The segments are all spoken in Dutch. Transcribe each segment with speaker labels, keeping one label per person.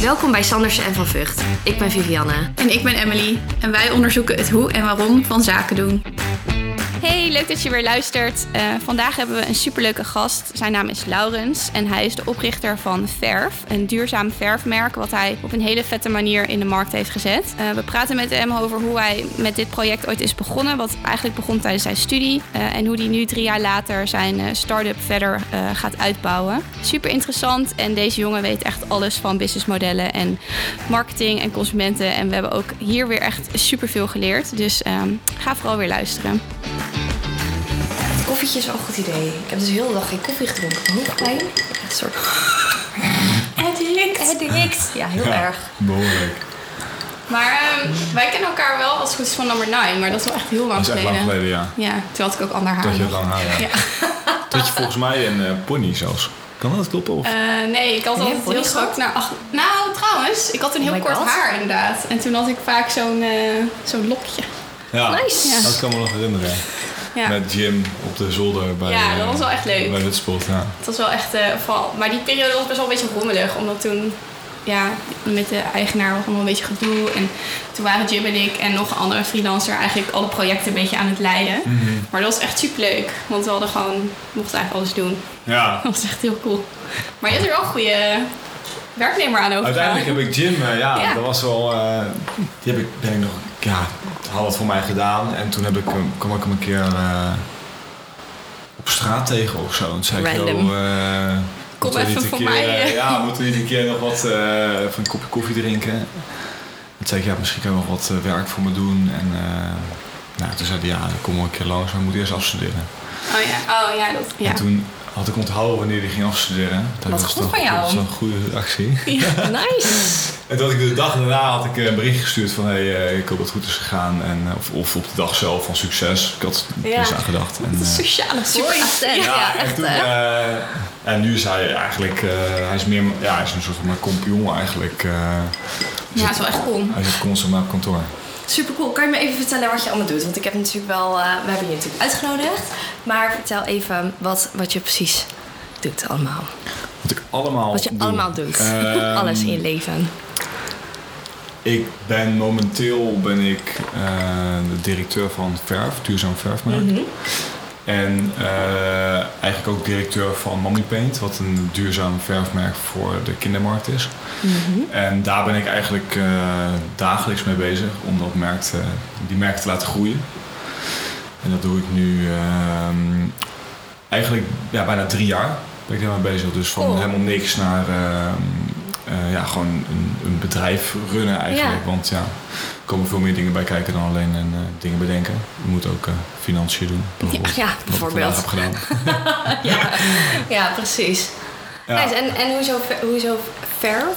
Speaker 1: Welkom bij Sanders en van Vught. Ik ben Vivianne.
Speaker 2: En ik ben Emily. En wij onderzoeken het hoe en waarom van zaken doen.
Speaker 3: Hey, leuk dat je weer luistert. Uh, vandaag hebben we een superleuke gast. Zijn naam is Laurens en hij is de oprichter van Verf, een duurzaam verfmerk wat hij op een hele vette manier in de markt heeft gezet. Uh, we praten met hem over hoe hij met dit project ooit is begonnen, wat eigenlijk begon tijdens zijn studie uh, en hoe hij nu drie jaar later zijn start-up verder gaat uitbouwen. Super interessant en deze jongen weet echt alles van businessmodellen en marketing en consumenten en we hebben ook hier weer echt superveel geleerd. Dus um, ga vooral weer luisteren
Speaker 1: koffietje is wel een goed idee. Ik heb dus heel de dag geen koffie gedronken. Hoofdpijn. Een soort...
Speaker 2: Addict.
Speaker 1: Addict. Ja, heel
Speaker 4: ja,
Speaker 1: erg.
Speaker 4: Behoorlijk.
Speaker 2: Maar um, wij kennen elkaar wel als het goed is van nummer 9, maar dat is wel echt heel lang
Speaker 4: geleden. Dat is echt lang geleden, ja.
Speaker 2: Ja, toen had ik ook ander haar.
Speaker 4: Dat je lang haar, ja.
Speaker 2: ja.
Speaker 4: Je volgens mij een uh, pony zelfs. Kan dat kloppen? Of?
Speaker 2: Uh, nee, ik had altijd heel strak naar achter. Nou, trouwens, ik had een heel
Speaker 1: oh
Speaker 2: kort
Speaker 1: God.
Speaker 2: haar inderdaad. En toen had ik vaak zo'n uh, zo'n lokje.
Speaker 4: Ja,
Speaker 1: nice.
Speaker 4: Ja. dat kan me nog herinneren.
Speaker 2: Ja.
Speaker 4: Met Jim op de zolder bij
Speaker 2: Ja, dat was wel echt leuk.
Speaker 4: Bij Witspot, ja.
Speaker 2: Het was wel echt uh, vooral, maar die periode was best wel een beetje rommelig, omdat toen ja, met de eigenaar was allemaal een beetje gedoe. En toen waren Jim en ik en nog een andere freelancer eigenlijk alle projecten een beetje aan het leiden.
Speaker 4: Mm -hmm.
Speaker 2: Maar dat was echt super leuk, want we hadden gewoon, mochten eigenlijk alles doen.
Speaker 4: Ja.
Speaker 2: Dat was echt heel cool. Maar je hebt er wel een goede werknemer aan over.
Speaker 4: Uiteindelijk heb ik Jim, uh, ja,
Speaker 2: Ja.
Speaker 4: dat was wel, uh, die heb ik, ben ik nog, ja, had het voor mij gedaan. En toen heb ik, hem- kwam ik hem een keer uh, op straat tegen of zo. En toen zei ik,
Speaker 1: Random.
Speaker 4: joh, uh,
Speaker 2: Kom
Speaker 4: moeten we
Speaker 2: even
Speaker 4: niet een
Speaker 2: voor
Speaker 4: keer,
Speaker 2: mij,
Speaker 4: eh,
Speaker 2: eh.
Speaker 4: ja, moeten we niet een keer nog wat, even een kopje koffie drinken. Toen zei ik, ja, misschien kan je nog wat werk voor me doen. En nou, toen zei hij, ja, kom wel een keer langs, maar ik moet eerst afstuderen.
Speaker 2: Oh ja, oh ja, dat, ja.
Speaker 4: En toen had ik onthouden wanneer hij ging afstuderen. Dat
Speaker 1: Wat
Speaker 4: was
Speaker 1: goed
Speaker 4: toch-
Speaker 1: van jou.
Speaker 4: Dat was een goede actie.
Speaker 1: Nice.
Speaker 4: En toen had ik de dag daarna had ik een bericht gestuurd van hey, uh, ik hoop dat het goed is gegaan. En, uh, of, of op de dag zelf van succes. Ik had er
Speaker 1: Ja.
Speaker 4: eens aan gedacht. En,
Speaker 2: De sociale
Speaker 1: attent. Ja,
Speaker 4: en,
Speaker 1: echt
Speaker 4: toen,
Speaker 1: hè?
Speaker 4: uh, en nu is hij eigenlijk, uh, hij is meer, ja, hij is een soort van mijn compagnon eigenlijk. Uh,
Speaker 2: Ja, dat is wel echt cool.
Speaker 4: hij zit constant op kantoor.
Speaker 1: Super cool. Kan je me even vertellen wat je allemaal doet? Want ik heb natuurlijk wel, uh, we hebben je natuurlijk uitgenodigd. Maar vertel even wat, wat je precies doet allemaal.
Speaker 4: Wat ik allemaal
Speaker 1: Wat je
Speaker 4: doe.
Speaker 1: allemaal doet.
Speaker 4: Ehm,
Speaker 1: Alles in je leven.
Speaker 4: Ik ben momenteel ben ik uh, de directeur van Verf, Duurzaam Verfmerk.
Speaker 1: Mhm.
Speaker 4: En uh, eigenlijk ook directeur van Mommy Paint, wat een duurzaam verfmerk voor de kindermarkt is.
Speaker 1: Mhm.
Speaker 4: En daar ben ik eigenlijk uh, dagelijks mee bezig om dat merk te, die merk te laten groeien. En dat doe ik nu ehm, eigenlijk ja, bijna drie jaar ben ik daarmee bezig. Dus van
Speaker 1: Cool.
Speaker 4: helemaal niks naar uh, ja, gewoon een, een, bedrijf runnen eigenlijk.
Speaker 1: Ja.
Speaker 4: Want ja, er komen veel meer dingen bij kijken dan alleen een, dingen bedenken. Je moet ook financiën doen.
Speaker 1: Ja, ja bijvoorbeeld.
Speaker 4: Heb gedaan.
Speaker 1: ja. ja, precies.
Speaker 4: Ja.
Speaker 1: Nice. En, en hoezo, hoezo verf?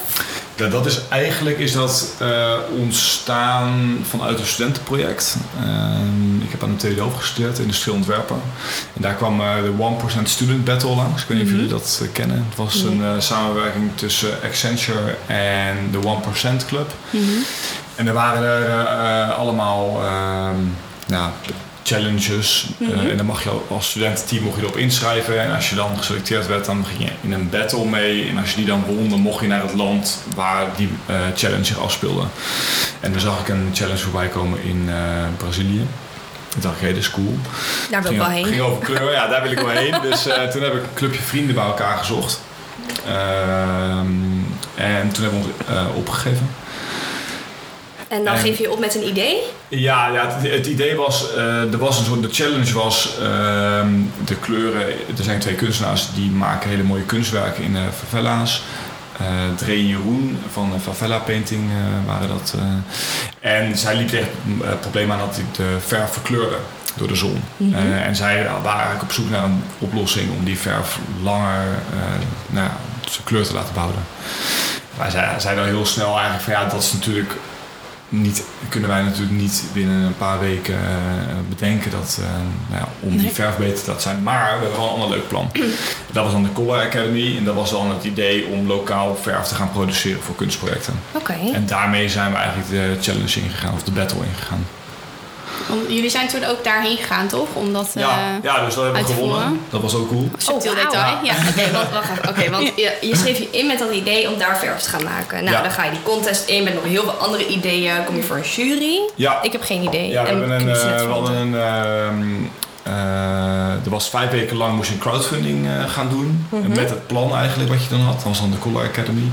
Speaker 4: Ja, dat is eigenlijk is dat uh, ontstaan vanuit een studentenproject. Uh, ik heb aan de TU Delft gestudeerd, industrieel ontwerpen. En daar kwam uh, de 1% Student Battle langs. Ik weet niet
Speaker 1: Mhm.
Speaker 4: of jullie dat kennen. Het was een samenwerking tussen Accenture en de 1% Club.
Speaker 1: Mhm.
Speaker 4: En er waren er allemaal ehm, ja, challenges.
Speaker 1: Mhm.
Speaker 4: Uh, en dan mag je als studententeam mocht je erop inschrijven. En als je dan geselecteerd werd, dan ging je in een battle mee. En als je die dan won, dan mocht je naar het land waar die uh, challenge zich afspeelde. En dan zag ik een challenge voorbij komen in uh, Brazilië. Ik dacht, hey, dat is cool.
Speaker 1: Daar wil ik wel heen.
Speaker 4: ging over kleur, ja, daar wil ik wel heen. Dus toen heb ik een clubje vrienden bij elkaar gezocht. Ehm, en toen hebben we ons opgegeven.
Speaker 1: En dan
Speaker 4: En-
Speaker 1: geef je op met een idee?
Speaker 4: Ja, ja het, het idee was, uh, er was een soort, de challenge was ehm, de kleuren. Er zijn twee kunstenaars die maken hele mooie kunstwerken in uh, favela's. Uh, Dre en Jeroen van Favela Painting waren dat. en zij liep tegen het probleem aan dat hij de verf verkleurde door de zon.
Speaker 1: Mhm.
Speaker 4: En zij waren eigenlijk op zoek naar een oplossing om die verf langer nou, zijn kleur te laten behouden. Wij zeiden, zeiden al heel snel eigenlijk van ja, dat is natuurlijk niet, kunnen wij natuurlijk niet binnen een paar weken uh, bedenken dat, uh, nou ja, om die
Speaker 1: Nee.
Speaker 4: verf beter te laten zijn. Maar we hebben wel een ander leuk plan. dat was dan de Color Academy en dat was dan het idee om lokaal verf te gaan produceren voor kunstprojecten.
Speaker 1: Oké.
Speaker 4: En daarmee zijn we eigenlijk de challenge ingegaan, of de battle ingegaan.
Speaker 2: Want jullie zijn toen ook daarheen gegaan, toch? Om dat
Speaker 4: Ja,
Speaker 2: eh,
Speaker 4: ja, dus dat hebben we gewonnen.
Speaker 2: voeren.
Speaker 4: Dat was ook cool.
Speaker 2: subtiel
Speaker 1: Oh,
Speaker 2: detail. Ja.
Speaker 1: Oké, wacht, wacht even. Oké, want je, je schreef je in met dat idee om daar verf te gaan maken. Nou,
Speaker 4: Ja.
Speaker 1: dan ga je die contest in met nog heel veel andere ideeën. Kom je voor een jury?
Speaker 4: Ja.
Speaker 1: Ik heb geen idee.
Speaker 4: Ja, we
Speaker 1: En
Speaker 4: hebben een, eh, we hadden een ehm, eh, er was vijf weken lang moest je een crowdfunding eh, gaan doen.
Speaker 1: Mhm.
Speaker 4: Met het plan eigenlijk wat je dan had. Dat was dan de Color Academy.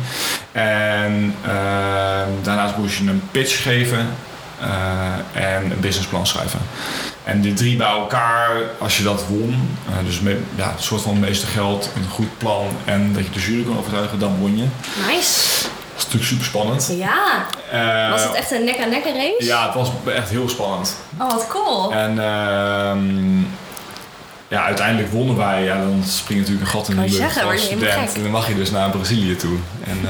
Speaker 4: En ehm, daarnaast moest je een pitch geven. Eh, en een businessplan schrijven. En die drie bij elkaar, als je dat won, eh, dus met, ja, een soort van het meeste geld, een goed plan en dat je de jury kon overtuigen, dan won je. Dat
Speaker 1: Nice.
Speaker 4: is natuurlijk super spannend.
Speaker 1: Ja.
Speaker 4: Eh,
Speaker 1: Was het echt een nek-aan-nek race?
Speaker 4: Ja, het was echt heel spannend.
Speaker 1: Oh, wat cool.
Speaker 4: En ehm, ja, uiteindelijk wonnen wij. Ja, dan springt natuurlijk een gat in de lucht
Speaker 1: zeggen,
Speaker 4: als student. En dan mag je dus naar Brazilië toe. En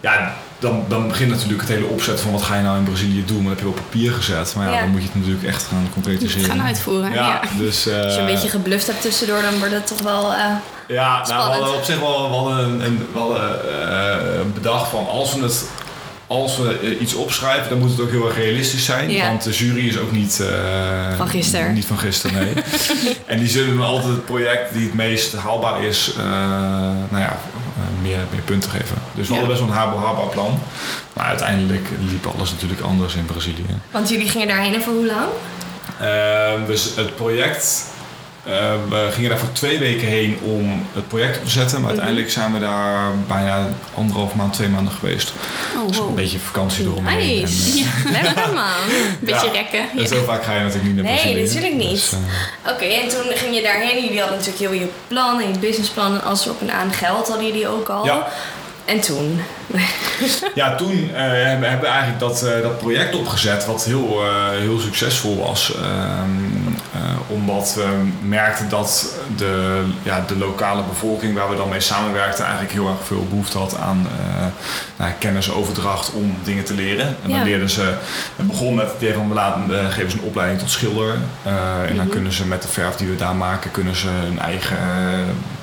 Speaker 4: ja, dan, dan begint natuurlijk het hele opzet van wat ga je nou in Brazilië doen. Dat heb je op papier gezet. Maar ja,
Speaker 1: Ja.
Speaker 4: dan moet je het natuurlijk echt gaan concretiseren.
Speaker 2: Gaan uitvoeren.
Speaker 4: Ja,
Speaker 2: Ja.
Speaker 4: dus... eh,
Speaker 1: Als je een beetje gebluft hebt tussendoor, dan wordt het toch wel... eh,
Speaker 4: ja, nou, we hadden op zich wel we hadden een, een, we hadden, eh, bedacht van als we het als we eh, iets opschrijven, dan moet het ook heel erg realistisch zijn.
Speaker 1: Ja.
Speaker 4: Want de jury is ook niet, eh,
Speaker 1: Van gisteren.
Speaker 4: Niet van gisteren, nee. en die zullen dan altijd het project die het meest haalbaar is, eh, nou ja, meer, meer punten geven. Dus we
Speaker 2: Ja.
Speaker 4: hadden best wel een haalbaar, haalbaar plan. Maar uiteindelijk liep alles natuurlijk anders in Brazilië.
Speaker 1: Want jullie gingen daarheen en voor hoe lang?
Speaker 4: Ehm, dus het project. Eh, we gingen daar voor twee weken heen om het project op te zetten. Maar uiteindelijk zijn we daar bijna anderhalf maand, twee maanden geweest.
Speaker 2: Oh,
Speaker 4: Dus een beetje vakantie eromheen.
Speaker 1: Nice.
Speaker 4: En, eh,
Speaker 1: Lekker man.
Speaker 2: Beetje
Speaker 4: Ja.
Speaker 2: rekken.
Speaker 4: en
Speaker 2: Ja.
Speaker 4: zo vaak ga je natuurlijk niet naar
Speaker 1: Nee,
Speaker 4: Brazilië.
Speaker 1: natuurlijk niet.
Speaker 4: Dus, eh,
Speaker 1: Oké, en toen ging je daarheen. Jullie hadden natuurlijk heel je plan en je businessplan. En alles erop en aan geld hadden jullie ook al.
Speaker 4: ja.
Speaker 1: En toen?
Speaker 4: Ja, toen hebben hebben we eigenlijk dat, dat project opgezet, wat heel, heel succesvol was. Ehm, eh, omdat we merkten dat de, ja, de lokale bevolking waar we dan mee samenwerkten eigenlijk heel erg veel behoefte had aan eh, nou, kennisoverdracht om dingen te leren. En dan
Speaker 1: Ja.
Speaker 4: leerden ze, het begon met het idee van we laten, eh, geven ze een opleiding tot schilder. Eh, en dan kunnen ze met de verf die we daar maken, kunnen ze hun eigen eh,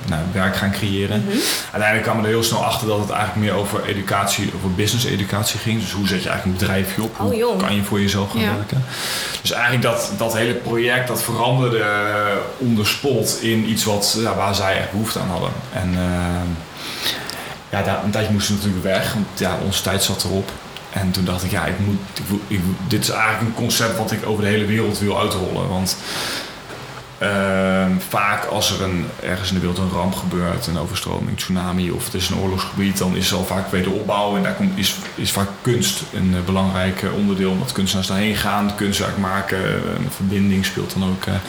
Speaker 4: nou, werk gaan creëren. Uiteindelijk kwamen we er heel snel achter dat het eigenlijk meer over educatie, over business educatie ging. Dus hoe zet je eigenlijk een bedrijfje op?
Speaker 1: Oh,
Speaker 4: Hoe kan je voor jezelf gaan
Speaker 2: Ja.
Speaker 4: werken? Dus eigenlijk dat, dat hele project dat veranderde eh, on the spot in iets wat, ja, waar zij echt behoefte aan hadden. En eh, ja, daar, een tijdje moesten we natuurlijk weg, want ja, onze tijd zat erop. En toen dacht ik, ja, ik moet, ik, ik dit is eigenlijk een concept wat ik over de hele wereld wil uitrollen. Want Ehm, vaak als er een, ergens in de wereld een ramp gebeurt, een overstroming, tsunami of het is een oorlogsgebied, dan is er al vaak wederopbouw en daar komt, is, is vaak kunst een eh, belangrijk eh, onderdeel. Omdat kunstenaars daarheen gaan, kunstwerk maken, een verbinding speelt dan ook eh, een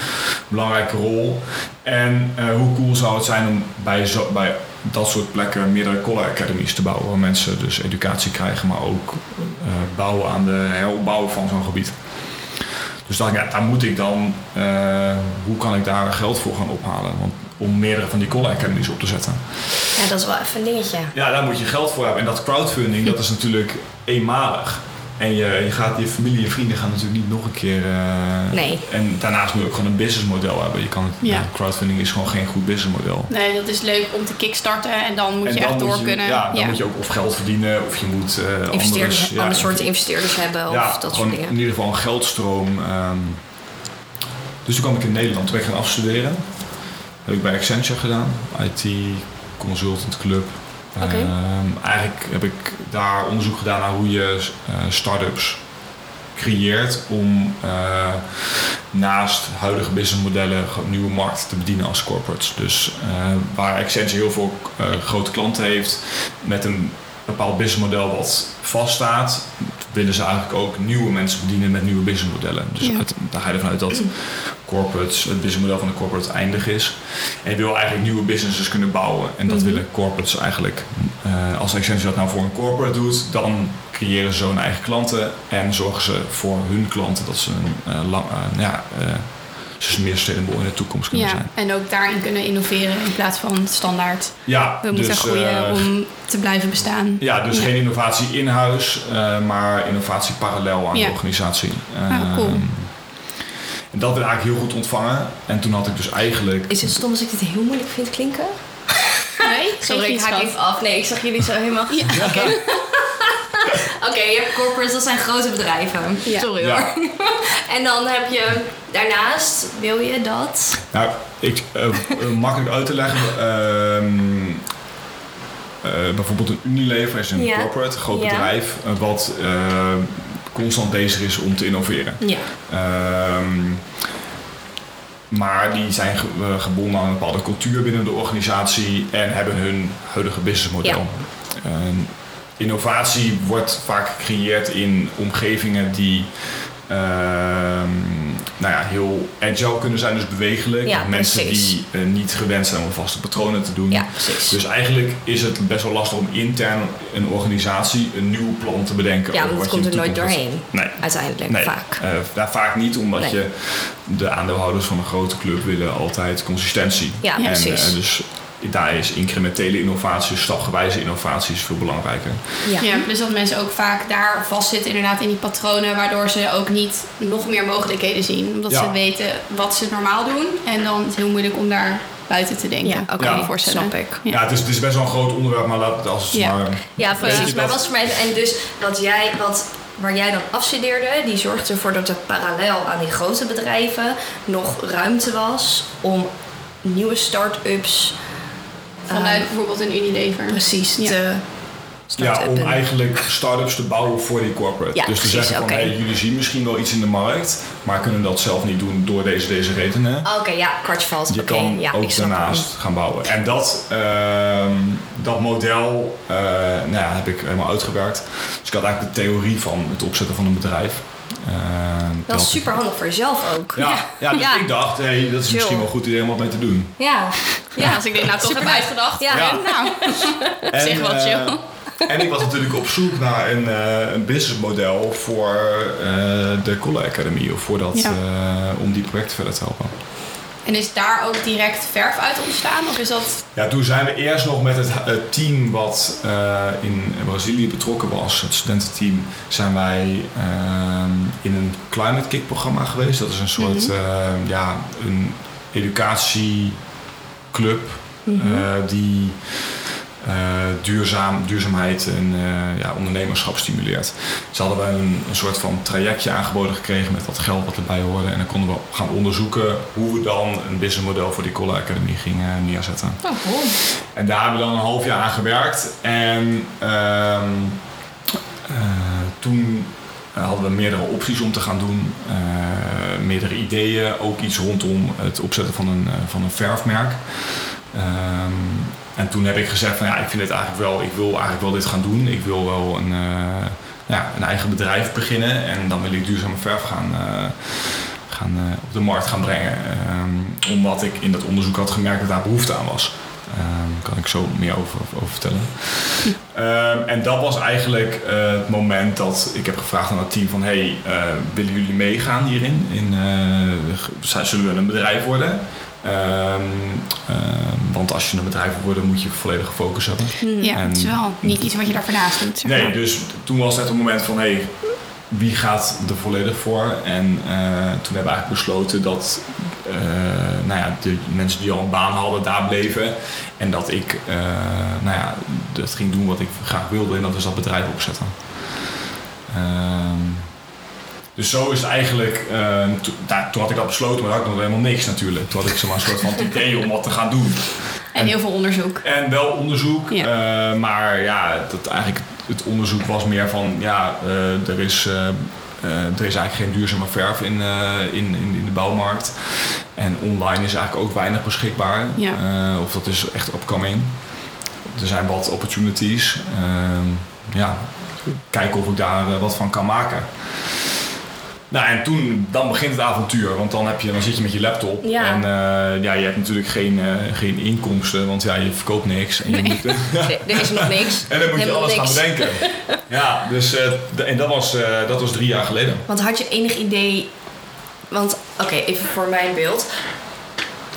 Speaker 4: belangrijke rol. En eh, hoe cool zou het zijn om bij, zo, bij dat soort plekken meerdere color academies te bouwen, waar mensen dus educatie krijgen, maar ook eh, bouwen aan de heropbouw van zo'n gebied. Dus dacht ik, ja, daar moet ik dan, eh, hoe kan ik daar geld voor gaan ophalen? Want om meerdere van die color academies op te zetten.
Speaker 1: Ja, dat is wel even een dingetje.
Speaker 4: Ja, daar moet je geld voor hebben. En dat crowdfunding, dat is natuurlijk eenmalig. En je, je, gaat, je familie en vrienden gaan natuurlijk niet nog een keer... eh,
Speaker 1: Nee.
Speaker 4: En daarnaast moet je ook gewoon een businessmodel hebben. Je kan,
Speaker 2: Ja.
Speaker 4: crowdfunding is gewoon geen goed businessmodel.
Speaker 2: Nee, dat is leuk om te kickstarten en dan moet
Speaker 4: en
Speaker 2: je
Speaker 4: dan
Speaker 2: echt door
Speaker 4: moet je,
Speaker 2: kunnen.
Speaker 4: Ja, dan moet je ook of geld verdienen of je moet eh andere,
Speaker 1: Investeerders,
Speaker 4: ja,
Speaker 1: andere soorten investeerders hebben
Speaker 4: ja,
Speaker 1: of dat soort
Speaker 4: gewoon
Speaker 1: dingen.
Speaker 4: in ieder geval een geldstroom. ehm. dus toen kwam ik in Nederland, toen ben ik gaan afstuderen. heb ik bij Accenture gedaan, IT Consultant Club. Ehm, eigenlijk heb ik daar onderzoek gedaan naar hoe je eh start-ups creëert om eh, naast huidige businessmodellen nieuwe markten te bedienen als corporates. Dus eh, waar Accenture heel veel grote klanten heeft met een bepaald businessmodel wat vaststaat, willen ze eigenlijk ook nieuwe mensen bedienen met nieuwe businessmodellen. Dus
Speaker 2: Ja.
Speaker 4: uit- daar ga je ervan uit dat corporates, het businessmodel van de corporate eindig is. En je wil eigenlijk nieuwe businesses kunnen bouwen. En dat willen corporates eigenlijk. eh, als Accenture dat nou voor een corporate doet, dan creëren ze zo'n eigen klanten en zorgen ze voor hun klanten dat ze een, eh, lang, eh, ja, ze meer sustainable in de toekomst kunnen
Speaker 2: Ja,
Speaker 4: zijn.
Speaker 2: en ook daarin kunnen innoveren in plaats van standaard.
Speaker 4: Ja,
Speaker 2: We moeten
Speaker 4: dus,
Speaker 2: groeien
Speaker 4: eh,
Speaker 2: om te blijven bestaan.
Speaker 4: Ja, dus
Speaker 2: Ja.
Speaker 4: geen innovatie in huis, eh, maar innovatie parallel aan
Speaker 2: Ja.
Speaker 4: de organisatie.
Speaker 2: Ah, cool.
Speaker 4: Ehm, en dat werd eigenlijk heel goed ontvangen. En toen had ik dus eigenlijk.
Speaker 1: Is het stom als ik dit heel moeilijk vind klinken?
Speaker 2: Nee,
Speaker 1: Sorry, ik haak even af. Nee, ik zag jullie zo helemaal...
Speaker 2: Ja.
Speaker 1: Oké. Oké, je hebt corporates, dat zijn grote bedrijven.
Speaker 3: Ja.
Speaker 1: Sorry
Speaker 4: Ja.
Speaker 1: hoor. En dan heb je daarnaast, wil je dat?
Speaker 4: Nou, ik, eh, eh, makkelijk uit te leggen. ehm, eh, bijvoorbeeld een Unilever is een
Speaker 1: Ja.
Speaker 4: corporate, een groot
Speaker 1: Ja.
Speaker 4: bedrijf, wat eh, constant bezig is om te innoveren.
Speaker 1: Ja.
Speaker 4: Ehm, maar die zijn ge- gebonden aan een bepaalde cultuur binnen de organisatie en hebben hun huidige businessmodel. Ehm, innovatie wordt vaak gecreëerd in omgevingen die ehm, nou ja, heel agile kunnen zijn, dus bewegelijk.
Speaker 1: Ja,
Speaker 4: Mensen
Speaker 1: precies.
Speaker 4: die eh, niet gewend zijn om vaste patronen te doen.
Speaker 1: Ja, precies.
Speaker 4: Dus eigenlijk is het best wel lastig om intern een organisatie een nieuw plan te bedenken.
Speaker 1: Ja, want
Speaker 4: je
Speaker 1: komt er nooit doorheen.
Speaker 4: Nee.
Speaker 1: Uiteindelijk,
Speaker 4: Nee,
Speaker 1: vaak.
Speaker 4: eh, ja, vaak niet, omdat
Speaker 1: Nee.
Speaker 4: je de aandeelhouders van een grote club willen altijd consistentie.
Speaker 1: Ja,
Speaker 4: en,
Speaker 1: precies.
Speaker 4: eh, dus daar is incrementele innovatie, stapgewijze innovatie is veel belangrijker.
Speaker 1: Ja.
Speaker 2: Ja, dus dat mensen ook vaak daar vastzitten inderdaad in die patronen, waardoor ze ook niet nog meer mogelijkheden zien. Omdat
Speaker 4: Ja.
Speaker 2: ze weten wat ze normaal doen en dan is het heel moeilijk om daar buiten te denken.
Speaker 1: Ja, oké,
Speaker 2: me voorstellen.
Speaker 1: snap ik.
Speaker 2: Ja.
Speaker 4: Ja, het, is, het is best wel een groot onderwerp, maar laat, als het
Speaker 2: Ja.
Speaker 4: maar...
Speaker 1: Ja, precies. Maar
Speaker 4: dat-
Speaker 1: was voor mij, en dus wat jij, wat, waar jij dan afstudeerde, die zorgde ervoor dat er parallel aan die grote bedrijven nog ruimte was om nieuwe start-ups
Speaker 2: Vanuit
Speaker 1: eh,
Speaker 2: bijvoorbeeld een Unilever.
Speaker 1: precies
Speaker 2: Ja.
Speaker 1: te
Speaker 4: Ja, om eigenlijk start-ups te bouwen voor die corporate.
Speaker 1: Ja,
Speaker 4: dus te
Speaker 1: precies,
Speaker 4: zeggen van, hey, jullie zien misschien wel iets in de markt, maar kunnen dat zelf niet doen door deze, deze redenen.
Speaker 1: Oké, ja, kwartje valt.
Speaker 4: Je
Speaker 1: Oké,
Speaker 4: kan
Speaker 1: ja, ik
Speaker 4: ook daarnaast gaan bouwen. En dat, ehm, dat model eh, nou ja, heb ik helemaal uitgewerkt. Dus ik had eigenlijk de theorie van het opzetten van een bedrijf. Eh,
Speaker 1: Dat is super handig voor jezelf ook.
Speaker 4: Ja, ja, dus
Speaker 1: Ja.
Speaker 4: ik dacht, hey, dat is
Speaker 1: Chill.
Speaker 4: misschien wel een goed idee om wat mee te doen.
Speaker 1: Ja.
Speaker 2: Ja, als ik dit nou toch heb uitgedacht.
Speaker 1: Ja.
Speaker 4: Ja.
Speaker 2: Nou, op zich wel
Speaker 4: eh,
Speaker 2: chill.
Speaker 4: en ik was natuurlijk op zoek naar een, eh een businessmodel voor eh, de Colle Academy. Of voor dat,
Speaker 2: Ja.
Speaker 4: eh, om die projecten verder te helpen.
Speaker 2: En is daar ook direct verf uit ontstaan? Of is dat...
Speaker 4: Ja, toen zijn we eerst nog met het, het team wat eh, in Brazilië betrokken was, het studententeam, zijn wij ehm, in een Climate Kick programma geweest. Dat is een soort eh, ja, een educatieclub eh, die eh, duurzaam, duurzaamheid en eh, ja, ondernemerschap stimuleert. Ze hadden wij een, een soort van trajectje aangeboden gekregen met wat geld wat erbij hoorde. En dan konden we gaan onderzoeken hoe we dan een businessmodel voor die Colle Academy gingen neerzetten.
Speaker 1: Oh, cool.
Speaker 4: En daar hebben we dan een half jaar aan gewerkt. En ehm, eh, toen eh, hadden we meerdere opties om te gaan doen. Eh, meerdere ideeën. Ook iets rondom het opzetten van een, eh, van een verfmerk. Ehm, en toen heb ik gezegd van ja, ik vind dit eigenlijk wel, ik wil eigenlijk wel dit gaan doen. Ik wil wel een, eh, ja, een eigen bedrijf beginnen. En dan wil ik duurzame verf gaan, eh, gaan, eh, op de markt gaan brengen. Ehm, omdat ik in dat onderzoek had gemerkt dat daar behoefte aan was. Ehm kan ik zo meer over, vertellen. Ehm, en dat was eigenlijk het moment dat ik heb gevraagd aan het team van... hey, willen jullie meegaan hierin? In, zullen we een bedrijf worden? Ehm, ehm, want als je een bedrijf wil worden, moet je volledige focus hebben.
Speaker 2: Ja,
Speaker 4: En-
Speaker 2: het is wel niet iets wat je daar naast doet. Zeg
Speaker 4: Nee, dus toen was het het moment van... hey, wie gaat er volledig voor? En eh, toen hebben we eigenlijk besloten dat eh, nou ja, de mensen die al een baan hadden, daar bleven. En dat ik eh, nou ja, dat ging doen wat ik graag wilde. En dat is dat bedrijf opzetten. Ehm, dus zo is het eigenlijk... eh, to- toen had ik dat besloten, maar had ik nog helemaal niks natuurlijk. Toen had ik zomaar een soort van het idee om wat te gaan doen.
Speaker 2: En heel veel onderzoek.
Speaker 4: En wel onderzoek,
Speaker 2: Ja.
Speaker 4: eh, maar ja, dat eigenlijk het onderzoek was meer van ja, eh, er, is, er is eigenlijk geen duurzame verf in, eh, in, in, in de bouwmarkt. En online is eigenlijk ook weinig beschikbaar.
Speaker 2: Ja.
Speaker 4: Eh, of dat is echt upcoming. Er zijn wat opportunities. Ehm, ja, kijken of ik daar wat van kan maken. Nou, en toen, dan begint het avontuur. Want dan, heb je, dan zit je met je laptop.
Speaker 1: Ja.
Speaker 4: En eh, ja, je hebt natuurlijk geen, eh, geen inkomsten. Want ja, je verkoopt niks. En, je moet,
Speaker 1: Nee, er is nog niks.
Speaker 4: en dan moet je alles
Speaker 1: niks.
Speaker 4: gaan bedenken. Ja, dus eh, en dat was, dat was drie jaar geleden.
Speaker 1: Want had je enig idee... Want, oké, even voor mijn beeld.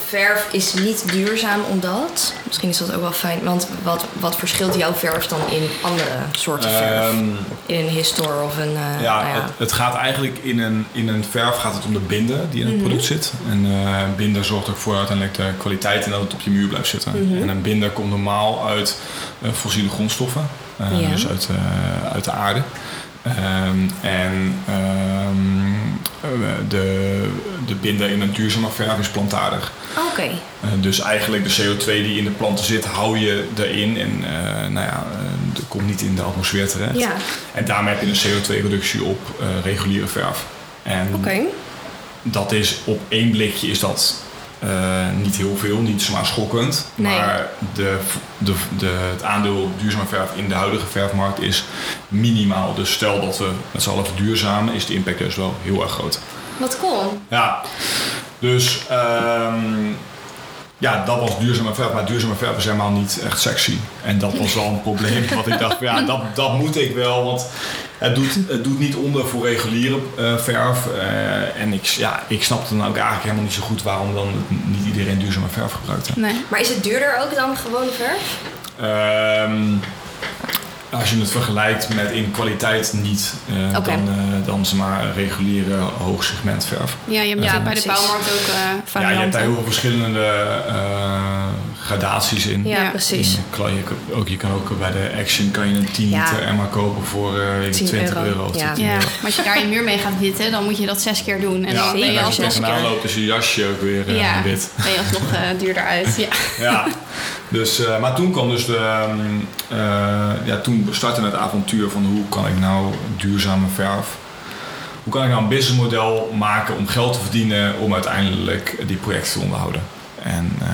Speaker 1: Verf is niet duurzaam omdat. Misschien is dat ook wel fijn. Want wat, wat verschilt jouw verf dan in andere soorten verf?
Speaker 4: Ehm,
Speaker 1: in een histor of een. eh,
Speaker 4: ja,
Speaker 1: nou ja.
Speaker 4: Het, het gaat eigenlijk in een, in een verf gaat het om de binder die in het
Speaker 1: Mhm.
Speaker 4: product zit. En eh binder zorgt ook voor uiteindelijk de kwaliteit en dat het op je muur blijft zitten.
Speaker 1: Mhm.
Speaker 4: En een binder komt normaal uit eh, fossiele grondstoffen,
Speaker 1: Ja.
Speaker 4: dus uit, uit de aarde. Ehm, en ehm, eh, de, de binder in een duurzame verf is plantaardig.
Speaker 1: Oké.
Speaker 4: Eh, dus eigenlijk de CO2 die in de planten zit, hou je erin. En eh, nou ja, dat komt niet in de atmosfeer terecht.
Speaker 1: Ja,
Speaker 4: En daarmee heb je een CO2-reductie op reguliere verf.
Speaker 1: Oké.
Speaker 4: dat is op één blikje is dat niet heel veel, niet zomaar schokkend.
Speaker 1: Nee.
Speaker 4: Maar de, de, de, het aandeel duurzame verf in de huidige verfmarkt is minimaal. Dus stel dat we met z'n allen verduurzamen, is de impact dus wel heel erg groot.
Speaker 1: Wat cool.
Speaker 4: Ja, dus ehm, ja, dat was duurzame verf. Maar duurzame verf is helemaal niet echt sexy. En dat was wel een probleem. wat ik dacht, van, ja, dat, dat moet ik wel. Want het doet, het doet niet onder voor reguliere eh, verf. Eh, en ik, ja, ik snapte dan ook eigenlijk helemaal niet zo goed waarom dan niet iedereen duurzame verf gebruikte.
Speaker 2: Nee.
Speaker 1: Maar is het duurder ook dan gewone verf?
Speaker 4: Ehm, als je het vergelijkt met in kwaliteit niet, eh, dan, eh, dan zeg maar reguliere hoogsegment verf.
Speaker 2: Ja, je hebt
Speaker 1: Ja,
Speaker 2: bij de bouwmarkt ook eh
Speaker 4: Ja, je hebt daar heel veel verschillende eh, gradaties in.
Speaker 1: Ja, precies.
Speaker 4: Kan je, kan- ook, je kan ook bij de Action kan je een 10
Speaker 1: Ja.
Speaker 4: liter Emma kopen voor eh, weet ik,
Speaker 1: 10
Speaker 4: 20 euro.
Speaker 1: Ja.
Speaker 4: 10
Speaker 2: Ja,
Speaker 4: euro.
Speaker 2: maar als je daar je muur mee gaat witten, dan moet je dat zes keer doen. En
Speaker 4: Ja,
Speaker 2: dan
Speaker 4: en
Speaker 2: je
Speaker 4: als je tegenaan loopt is je jasje ook weer eh,
Speaker 2: Ja.
Speaker 4: wit.
Speaker 2: ben je alsnog eh, duurder uit. Ja.
Speaker 4: Dus, eh, maar toen kwam dus de, eh, ja, toen startte het avontuur van hoe kan ik nou duurzame verf, hoe kan ik nou een businessmodel maken om geld te verdienen om uiteindelijk die projecten te onderhouden. En eh,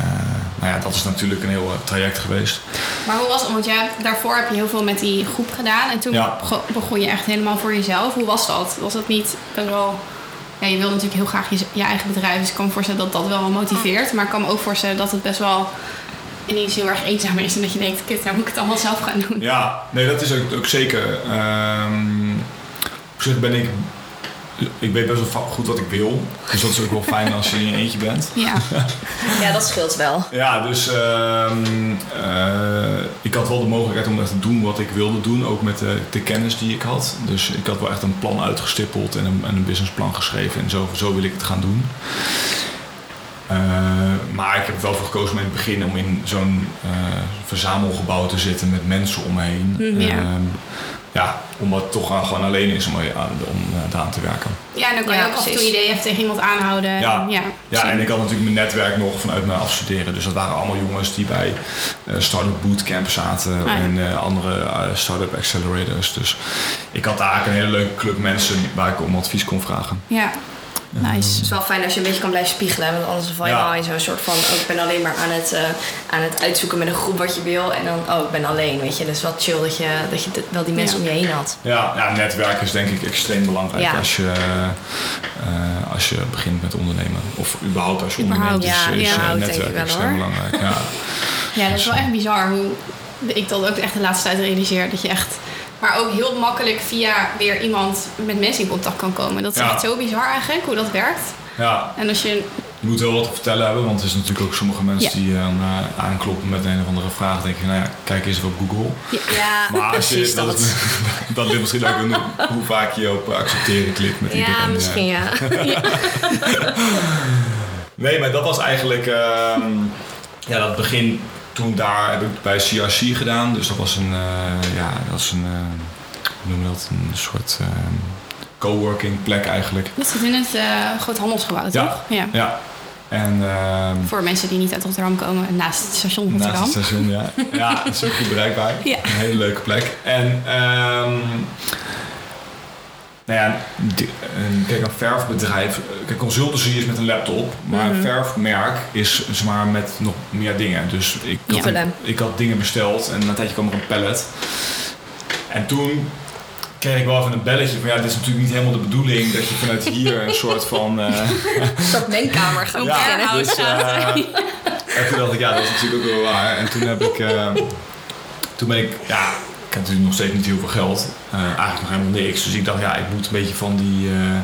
Speaker 4: nou ja, dat is natuurlijk een heel traject geweest.
Speaker 2: Maar hoe was het? Want ja, daarvoor heb je heel veel met die groep gedaan. En toen
Speaker 4: Ja.
Speaker 2: begon je echt helemaal voor jezelf. Hoe was dat? Was dat niet best wel... Ja, je wil natuurlijk heel graag je, je eigen bedrijf. Dus ik kan me voorstellen dat dat wel wel motiveert. Maar ik kan me ook voorstellen dat het best wel ineens heel erg eenzaam is. En dat je denkt, kut, nou moet ik het allemaal zelf gaan doen.
Speaker 4: Ja, nee, dat is ook, ook zeker. Ehm, op zich ben ik. Ik weet best wel goed wat ik wil. Dus dat is ook wel fijn als je in je eentje bent.
Speaker 2: Ja,
Speaker 1: Ja, dat scheelt wel.
Speaker 4: Ja, dus ehm, eh, ik had wel de mogelijkheid om echt te doen wat ik wilde doen. Ook met de, de kennis die ik had. Dus ik had wel echt een plan uitgestippeld en een, en een businessplan geschreven. En zo, zo wil ik het gaan doen. Eh, maar ik heb er wel voor gekozen om in het begin om in zo'n eh, verzamelgebouw te zitten met mensen om me heen.
Speaker 2: Mhm, ja.
Speaker 4: Ehm, ja, omdat het toch aan- gewoon alleen is om, aan, om eh, daaraan te werken.
Speaker 2: ja en dan kan
Speaker 1: Ja,
Speaker 2: je ook af en toe ideeën even tegen iemand aanhouden.
Speaker 4: Ja.
Speaker 2: En, ja,
Speaker 4: Ja, en ik had natuurlijk mijn netwerk nog vanuit mijn afstuderen. Dus dat waren allemaal jongens die bij eh Startup Bootcamp zaten
Speaker 2: Ah, ja.
Speaker 4: en eh, andere Startup Accelerators. Dus ik had daar eigenlijk een hele leuke club mensen waar ik om advies kon vragen.
Speaker 2: ja. Nice.
Speaker 1: Het is wel fijn als je een beetje kan blijven spiegelen. Want anders val je
Speaker 4: Ja.
Speaker 1: wel in zo'n soort van... Oh, ik ben alleen maar aan het, eh, aan het uitzoeken met een groep wat je wil. En dan, oh, ik ben alleen, weet je. Dus wel chill dat je, dat je wel die mensen
Speaker 2: Ja.
Speaker 1: om je heen had.
Speaker 4: Ja, ja, netwerk is denk ik extreem belangrijk
Speaker 1: Ja.
Speaker 4: als, je, eh, als je begint met ondernemen. Of überhaupt als je onderneemt is,
Speaker 1: ja,
Speaker 4: is
Speaker 1: denk
Speaker 4: netwerk
Speaker 1: ik wel,
Speaker 4: extreem
Speaker 1: hoor.
Speaker 4: belangrijk. Ja.
Speaker 2: Ja, dat is wel echt bizar hoe ik dat ook echt de laatste tijd realiseer. Dat je echt, maar ook heel makkelijk via weer iemand met mensen in contact kan komen. Dat is
Speaker 4: Ja.
Speaker 2: echt zo bizar eigenlijk, hoe dat werkt.
Speaker 4: ja,
Speaker 2: En als je,
Speaker 4: je moet wel wat te vertellen hebben, want er is natuurlijk ook sommige mensen
Speaker 2: Ja.
Speaker 4: die dan eh, aankloppen met een of andere vraag. Denk je, nou ja, kijk eens op Google.
Speaker 1: Ja,
Speaker 4: Maar als je,
Speaker 1: precies
Speaker 4: dat,
Speaker 1: dat.
Speaker 4: is- dat ligt misschien ook een, hoe vaak je op accepteren klikt met iedereen.
Speaker 1: Ja,
Speaker 4: eh.
Speaker 1: misschien ja.
Speaker 4: Nee, maar dat was eigenlijk ehm, ja, dat begin toen daar heb ik bij CRC gedaan. Dus dat was een, eh, ja, dat was een, eh, hoe noem je dat, een soort ehm, coworking plek eigenlijk.
Speaker 2: dit zit in het eh groot handelsgebouw,
Speaker 4: Ja.
Speaker 2: toch? Ja.
Speaker 4: Ja. En ehm,
Speaker 2: Voor mensen die niet uit Rotterdam komen, naast het station Rotterdam.
Speaker 4: naast het station, ja. Ja, dat is ook goed bereikbaar.
Speaker 2: Ja.
Speaker 4: Een hele leuke plek. En ehm nou ja, kijk, een verfbedrijf. Kijk, consultancy is met een laptop, maar
Speaker 1: Mhm.
Speaker 4: een verfmerk is zeg maar met nog meer dingen. Dus ik
Speaker 2: Ja.
Speaker 4: had, ik had dingen besteld en na een tijdje kwam er een pallet. En toen kreeg ik wel even een belletje van ja, dit is natuurlijk niet helemaal de bedoeling dat je vanuit hier een soort van. eh,
Speaker 1: Een soort mengkamer gaan
Speaker 2: Ja.
Speaker 4: dus, eh, en toen dacht ik, ja, dat is natuurlijk ook wel waar. En toen heb ik, eh, toen ben ik, ja, ik had natuurlijk nog steeds niet heel veel geld. Eh, eigenlijk nog helemaal niks. Dus ik dacht, ja, ik moet een beetje van die... eh,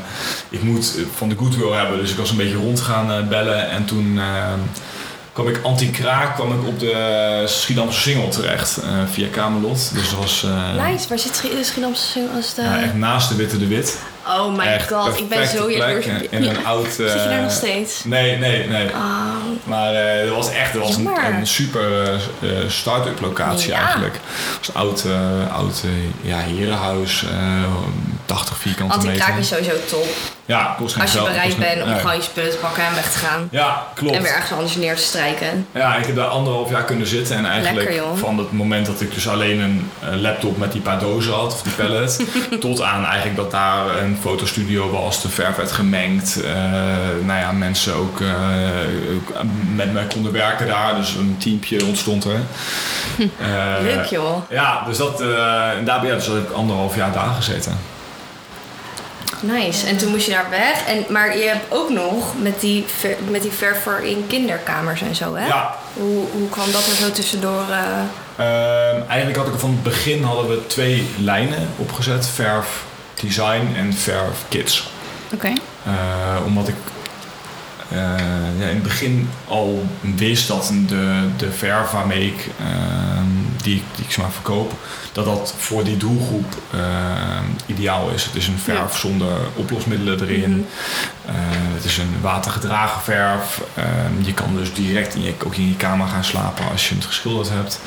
Speaker 4: ik moet eh, van de goodwill hebben. Dus ik was een beetje rond gaan bellen. En toen kwam ik anti-kraak kwam ik op de Schiedamse Singel terecht. via Camelot. Dus dat was...
Speaker 1: Nice, waar zit Schi- Schiedamse Singel als de...
Speaker 4: ja, echt naast de Witte de Wit.
Speaker 1: Oh my
Speaker 4: echt
Speaker 1: god, ik ben zo jaloers.
Speaker 4: En een oud...
Speaker 1: Zit je daar
Speaker 4: eh,
Speaker 1: nog steeds?
Speaker 4: Nee, nee, nee.
Speaker 1: Oh,
Speaker 4: Maar eh dat was echt dat was een, super eh, eh, start-up locatie
Speaker 1: Ja.
Speaker 4: eigenlijk. Het was een oud, eh, oud eh, ja, herenhuis, eh 80 vierkante meter.
Speaker 1: anti-kraak is sowieso top.
Speaker 4: Ja, kost geen
Speaker 1: Als je bereid bent om gewoon je spullen te pakken en weg te gaan.
Speaker 4: Ja, klopt.
Speaker 1: En weer ergens anders neer te strijken.
Speaker 4: Ja, ik heb daar anderhalf jaar kunnen zitten en eigenlijk
Speaker 1: Lekker,
Speaker 4: van het moment dat ik dus alleen een eh, laptop met die paar dozen had, of die pallet, tot aan eigenlijk dat daar een fotostudio was, de verf werd gemengd. eh nou ja, mensen ook, eh, ook met mij konden werken daar, dus een teampje ontstond er. Eh,
Speaker 1: Leuk joh.
Speaker 4: Ja, dus dat, en daar ja, dus heb ik anderhalf jaar daar gezeten.
Speaker 1: Nice. En toen moest je daar weg. En, maar je hebt ook nog met die, ver, met die verf voor in kinderkamers en zo, hè?
Speaker 4: Ja,
Speaker 1: Hoe, hoe kwam dat er zo tussendoor? eh?
Speaker 4: Ehm, eigenlijk had ik van het begin hadden we twee lijnen opgezet. Verf design en verf kids.
Speaker 2: Oké.
Speaker 4: Eh, omdat ik eh, ja, in het begin al wist dat de, de verf waarmee ik, ehm, die, ik- die ik maar verkoop, dat dat voor die doelgroep ehm, ideaal is. Het is een verf zonder oplosmiddelen erin. Eh, het is een watergedragen verf. Ehm, je kan dus direct in je, ook in je kamer gaan slapen als je het geschilderd hebt.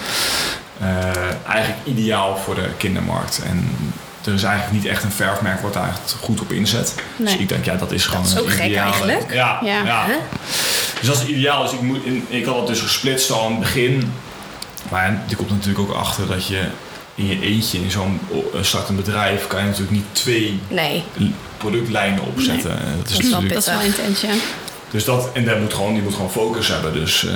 Speaker 4: Eh, eigenlijk ideaal voor de kindermarkt. En er is eigenlijk niet echt een verfmerk wat daar echt goed op inzet. Dus ik denk, ja, dat is gewoon
Speaker 1: is
Speaker 4: een
Speaker 1: ook gek
Speaker 4: ideale-
Speaker 1: eigenlijk.
Speaker 4: Ja,
Speaker 2: Ja.
Speaker 4: Dus dat is ideaal. Dus ik, moet in, ik had het dus gesplitst al aan het begin. Maar je komt natuurlijk ook achter dat je in je eentje in zo'n o- startend bedrijf kan je natuurlijk niet twee
Speaker 1: Nee.
Speaker 4: productlijnen opzetten. Dat is
Speaker 1: Dat is
Speaker 4: natuurlijk
Speaker 2: Dat is wel intens, ja.
Speaker 4: dus dat, en dat moet gewoon, die moet gewoon focus hebben. Dus eh,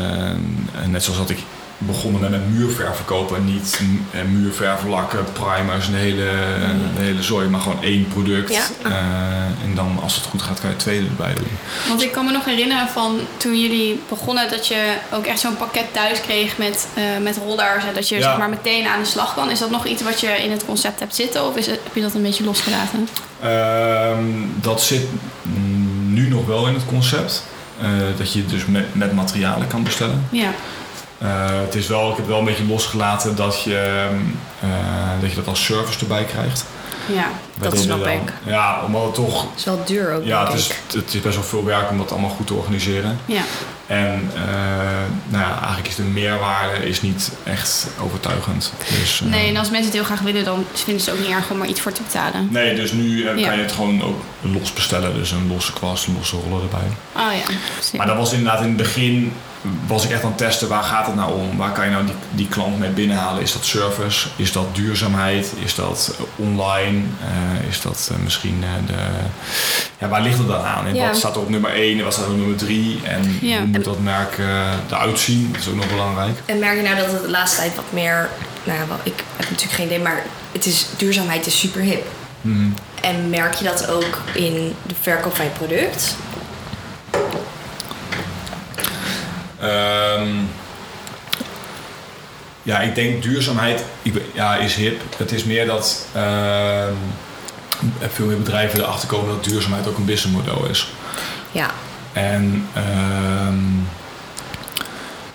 Speaker 4: net zoals dat ik begonnen met muurverf verkopen. En niet eh, muurverf, lakken, primers, een hele, een hele zooi. Maar gewoon één product.
Speaker 1: Ja.
Speaker 4: Eh, en dan als het goed gaat, kan je het tweede erbij doen.
Speaker 2: Want ik kan me nog herinneren van toen jullie begonnen dat je ook echt zo'n pakket thuis kreeg met, eh, met rollers. En dat je
Speaker 4: Ja.
Speaker 2: zeg maar meteen aan de slag kan. Is dat nog iets wat je in het concept hebt zitten of is het, heb je dat een beetje losgelaten?
Speaker 4: Ehm, dat zit nu nog wel in het concept. Dat je dus met, met materialen kan bestellen.
Speaker 2: Ja.
Speaker 4: Eh, het is wel, ik heb wel een beetje losgelaten dat je, eh, dat, je dat als service erbij krijgt.
Speaker 2: Ja.
Speaker 1: Dat snap
Speaker 4: dan-
Speaker 1: ik.
Speaker 4: Ja, omdat het toch
Speaker 1: is wel duur ook,
Speaker 4: Ja,
Speaker 1: denk
Speaker 4: het is,
Speaker 1: ik.
Speaker 4: het is best wel veel werk om dat allemaal goed te organiseren.
Speaker 2: Ja.
Speaker 4: En eh, nou ja, eigenlijk is de meerwaarde is niet echt overtuigend. Dus,
Speaker 2: Nee, en als mensen het heel graag willen, dan vinden ze het ook niet erg om er iets voor te betalen.
Speaker 4: nee, dus nu
Speaker 2: Ja.
Speaker 4: kan je het gewoon ook los bestellen. Dus een losse kwast, een losse roller erbij.
Speaker 2: Oh ja. precies.
Speaker 4: Maar dat was inderdaad in het begin, was ik echt aan het testen, waar gaat het nou om? Waar kan je nou die, die klant mee binnenhalen? Is dat service? Is dat duurzaamheid? Is dat eh, online? Eh, is dat eh, misschien eh, de... Ja, waar ligt het dan aan? En
Speaker 1: Ja.
Speaker 4: wat staat er op nummer 1 en wat staat er op nummer 3? En
Speaker 2: Ja.
Speaker 4: hoe moet dat merk eh, eruit zien? Dat is ook nog belangrijk.
Speaker 1: En merk je nou dat het de laatste tijd wat meer... Nou ja, wel, ik heb natuurlijk geen idee, maar het is, duurzaamheid is super hip.
Speaker 4: Mhm.
Speaker 1: En merk je dat ook in de verkoop van je product?
Speaker 4: Ehm, ja, ik denk duurzaamheid ik, ja, is hip. Het is meer dat ehm, veel meer bedrijven erachter komen dat duurzaamheid ook een businessmodel is.
Speaker 1: Ja.
Speaker 4: En ehm,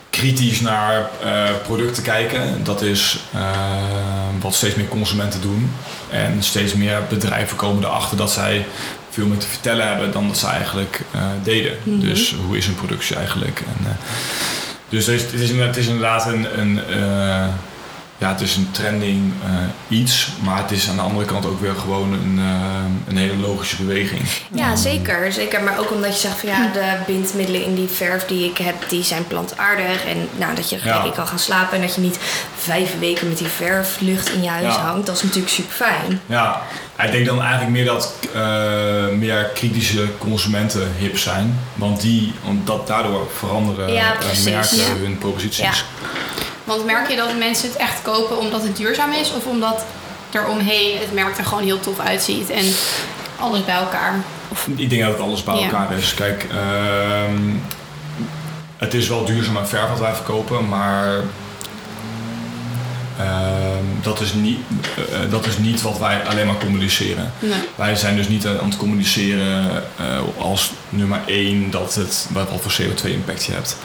Speaker 4: kritisch naar eh, producten kijken, dat is wat steeds meer consumenten doen. En steeds meer bedrijven komen erachter dat zij veel meer te vertellen hebben dan dat ze eigenlijk eh, deden. Dus hoe is een productie eigenlijk? En, eh, dus het is, het, is, inderdaad- het is inderdaad een, een, eh, ja, het is een trending eh, iets, maar het is aan de andere kant ook weer gewoon een, eh, een hele logische beweging.
Speaker 1: Ja, zeker. zeker. Maar ook omdat je zegt van ja, de bindmiddelen in die verf die ik heb, die zijn plantaardig. En nou, dat je
Speaker 4: Ja.
Speaker 1: kan gaan slapen en dat je niet vijf weken met die verflucht in je huis
Speaker 4: Ja.
Speaker 1: hangt. Dat is natuurlijk super fijn.
Speaker 4: Ja, ik denk dan eigenlijk meer dat eh, meer kritische consumenten hip zijn. Want die, omdat daardoor veranderen
Speaker 1: Ja,
Speaker 4: merken hun proposities.
Speaker 2: Want merk je dat mensen het echt kopen omdat het duurzaam is of omdat er omheen het merk er gewoon heel tof uitziet en alles bij elkaar?
Speaker 4: Ik denk dat het alles bij
Speaker 2: Ja.
Speaker 4: elkaar is. Kijk, ehm, het is wel duurzaam en verf wat wij verkopen, maar ehm, dat, is niet, eh, eh, dat is niet wat wij alleen maar communiceren.
Speaker 2: Nee.
Speaker 4: Wij zijn dus niet aan het communiceren eh, als nummer één dat het wat wat voor CO2-impact je hebt.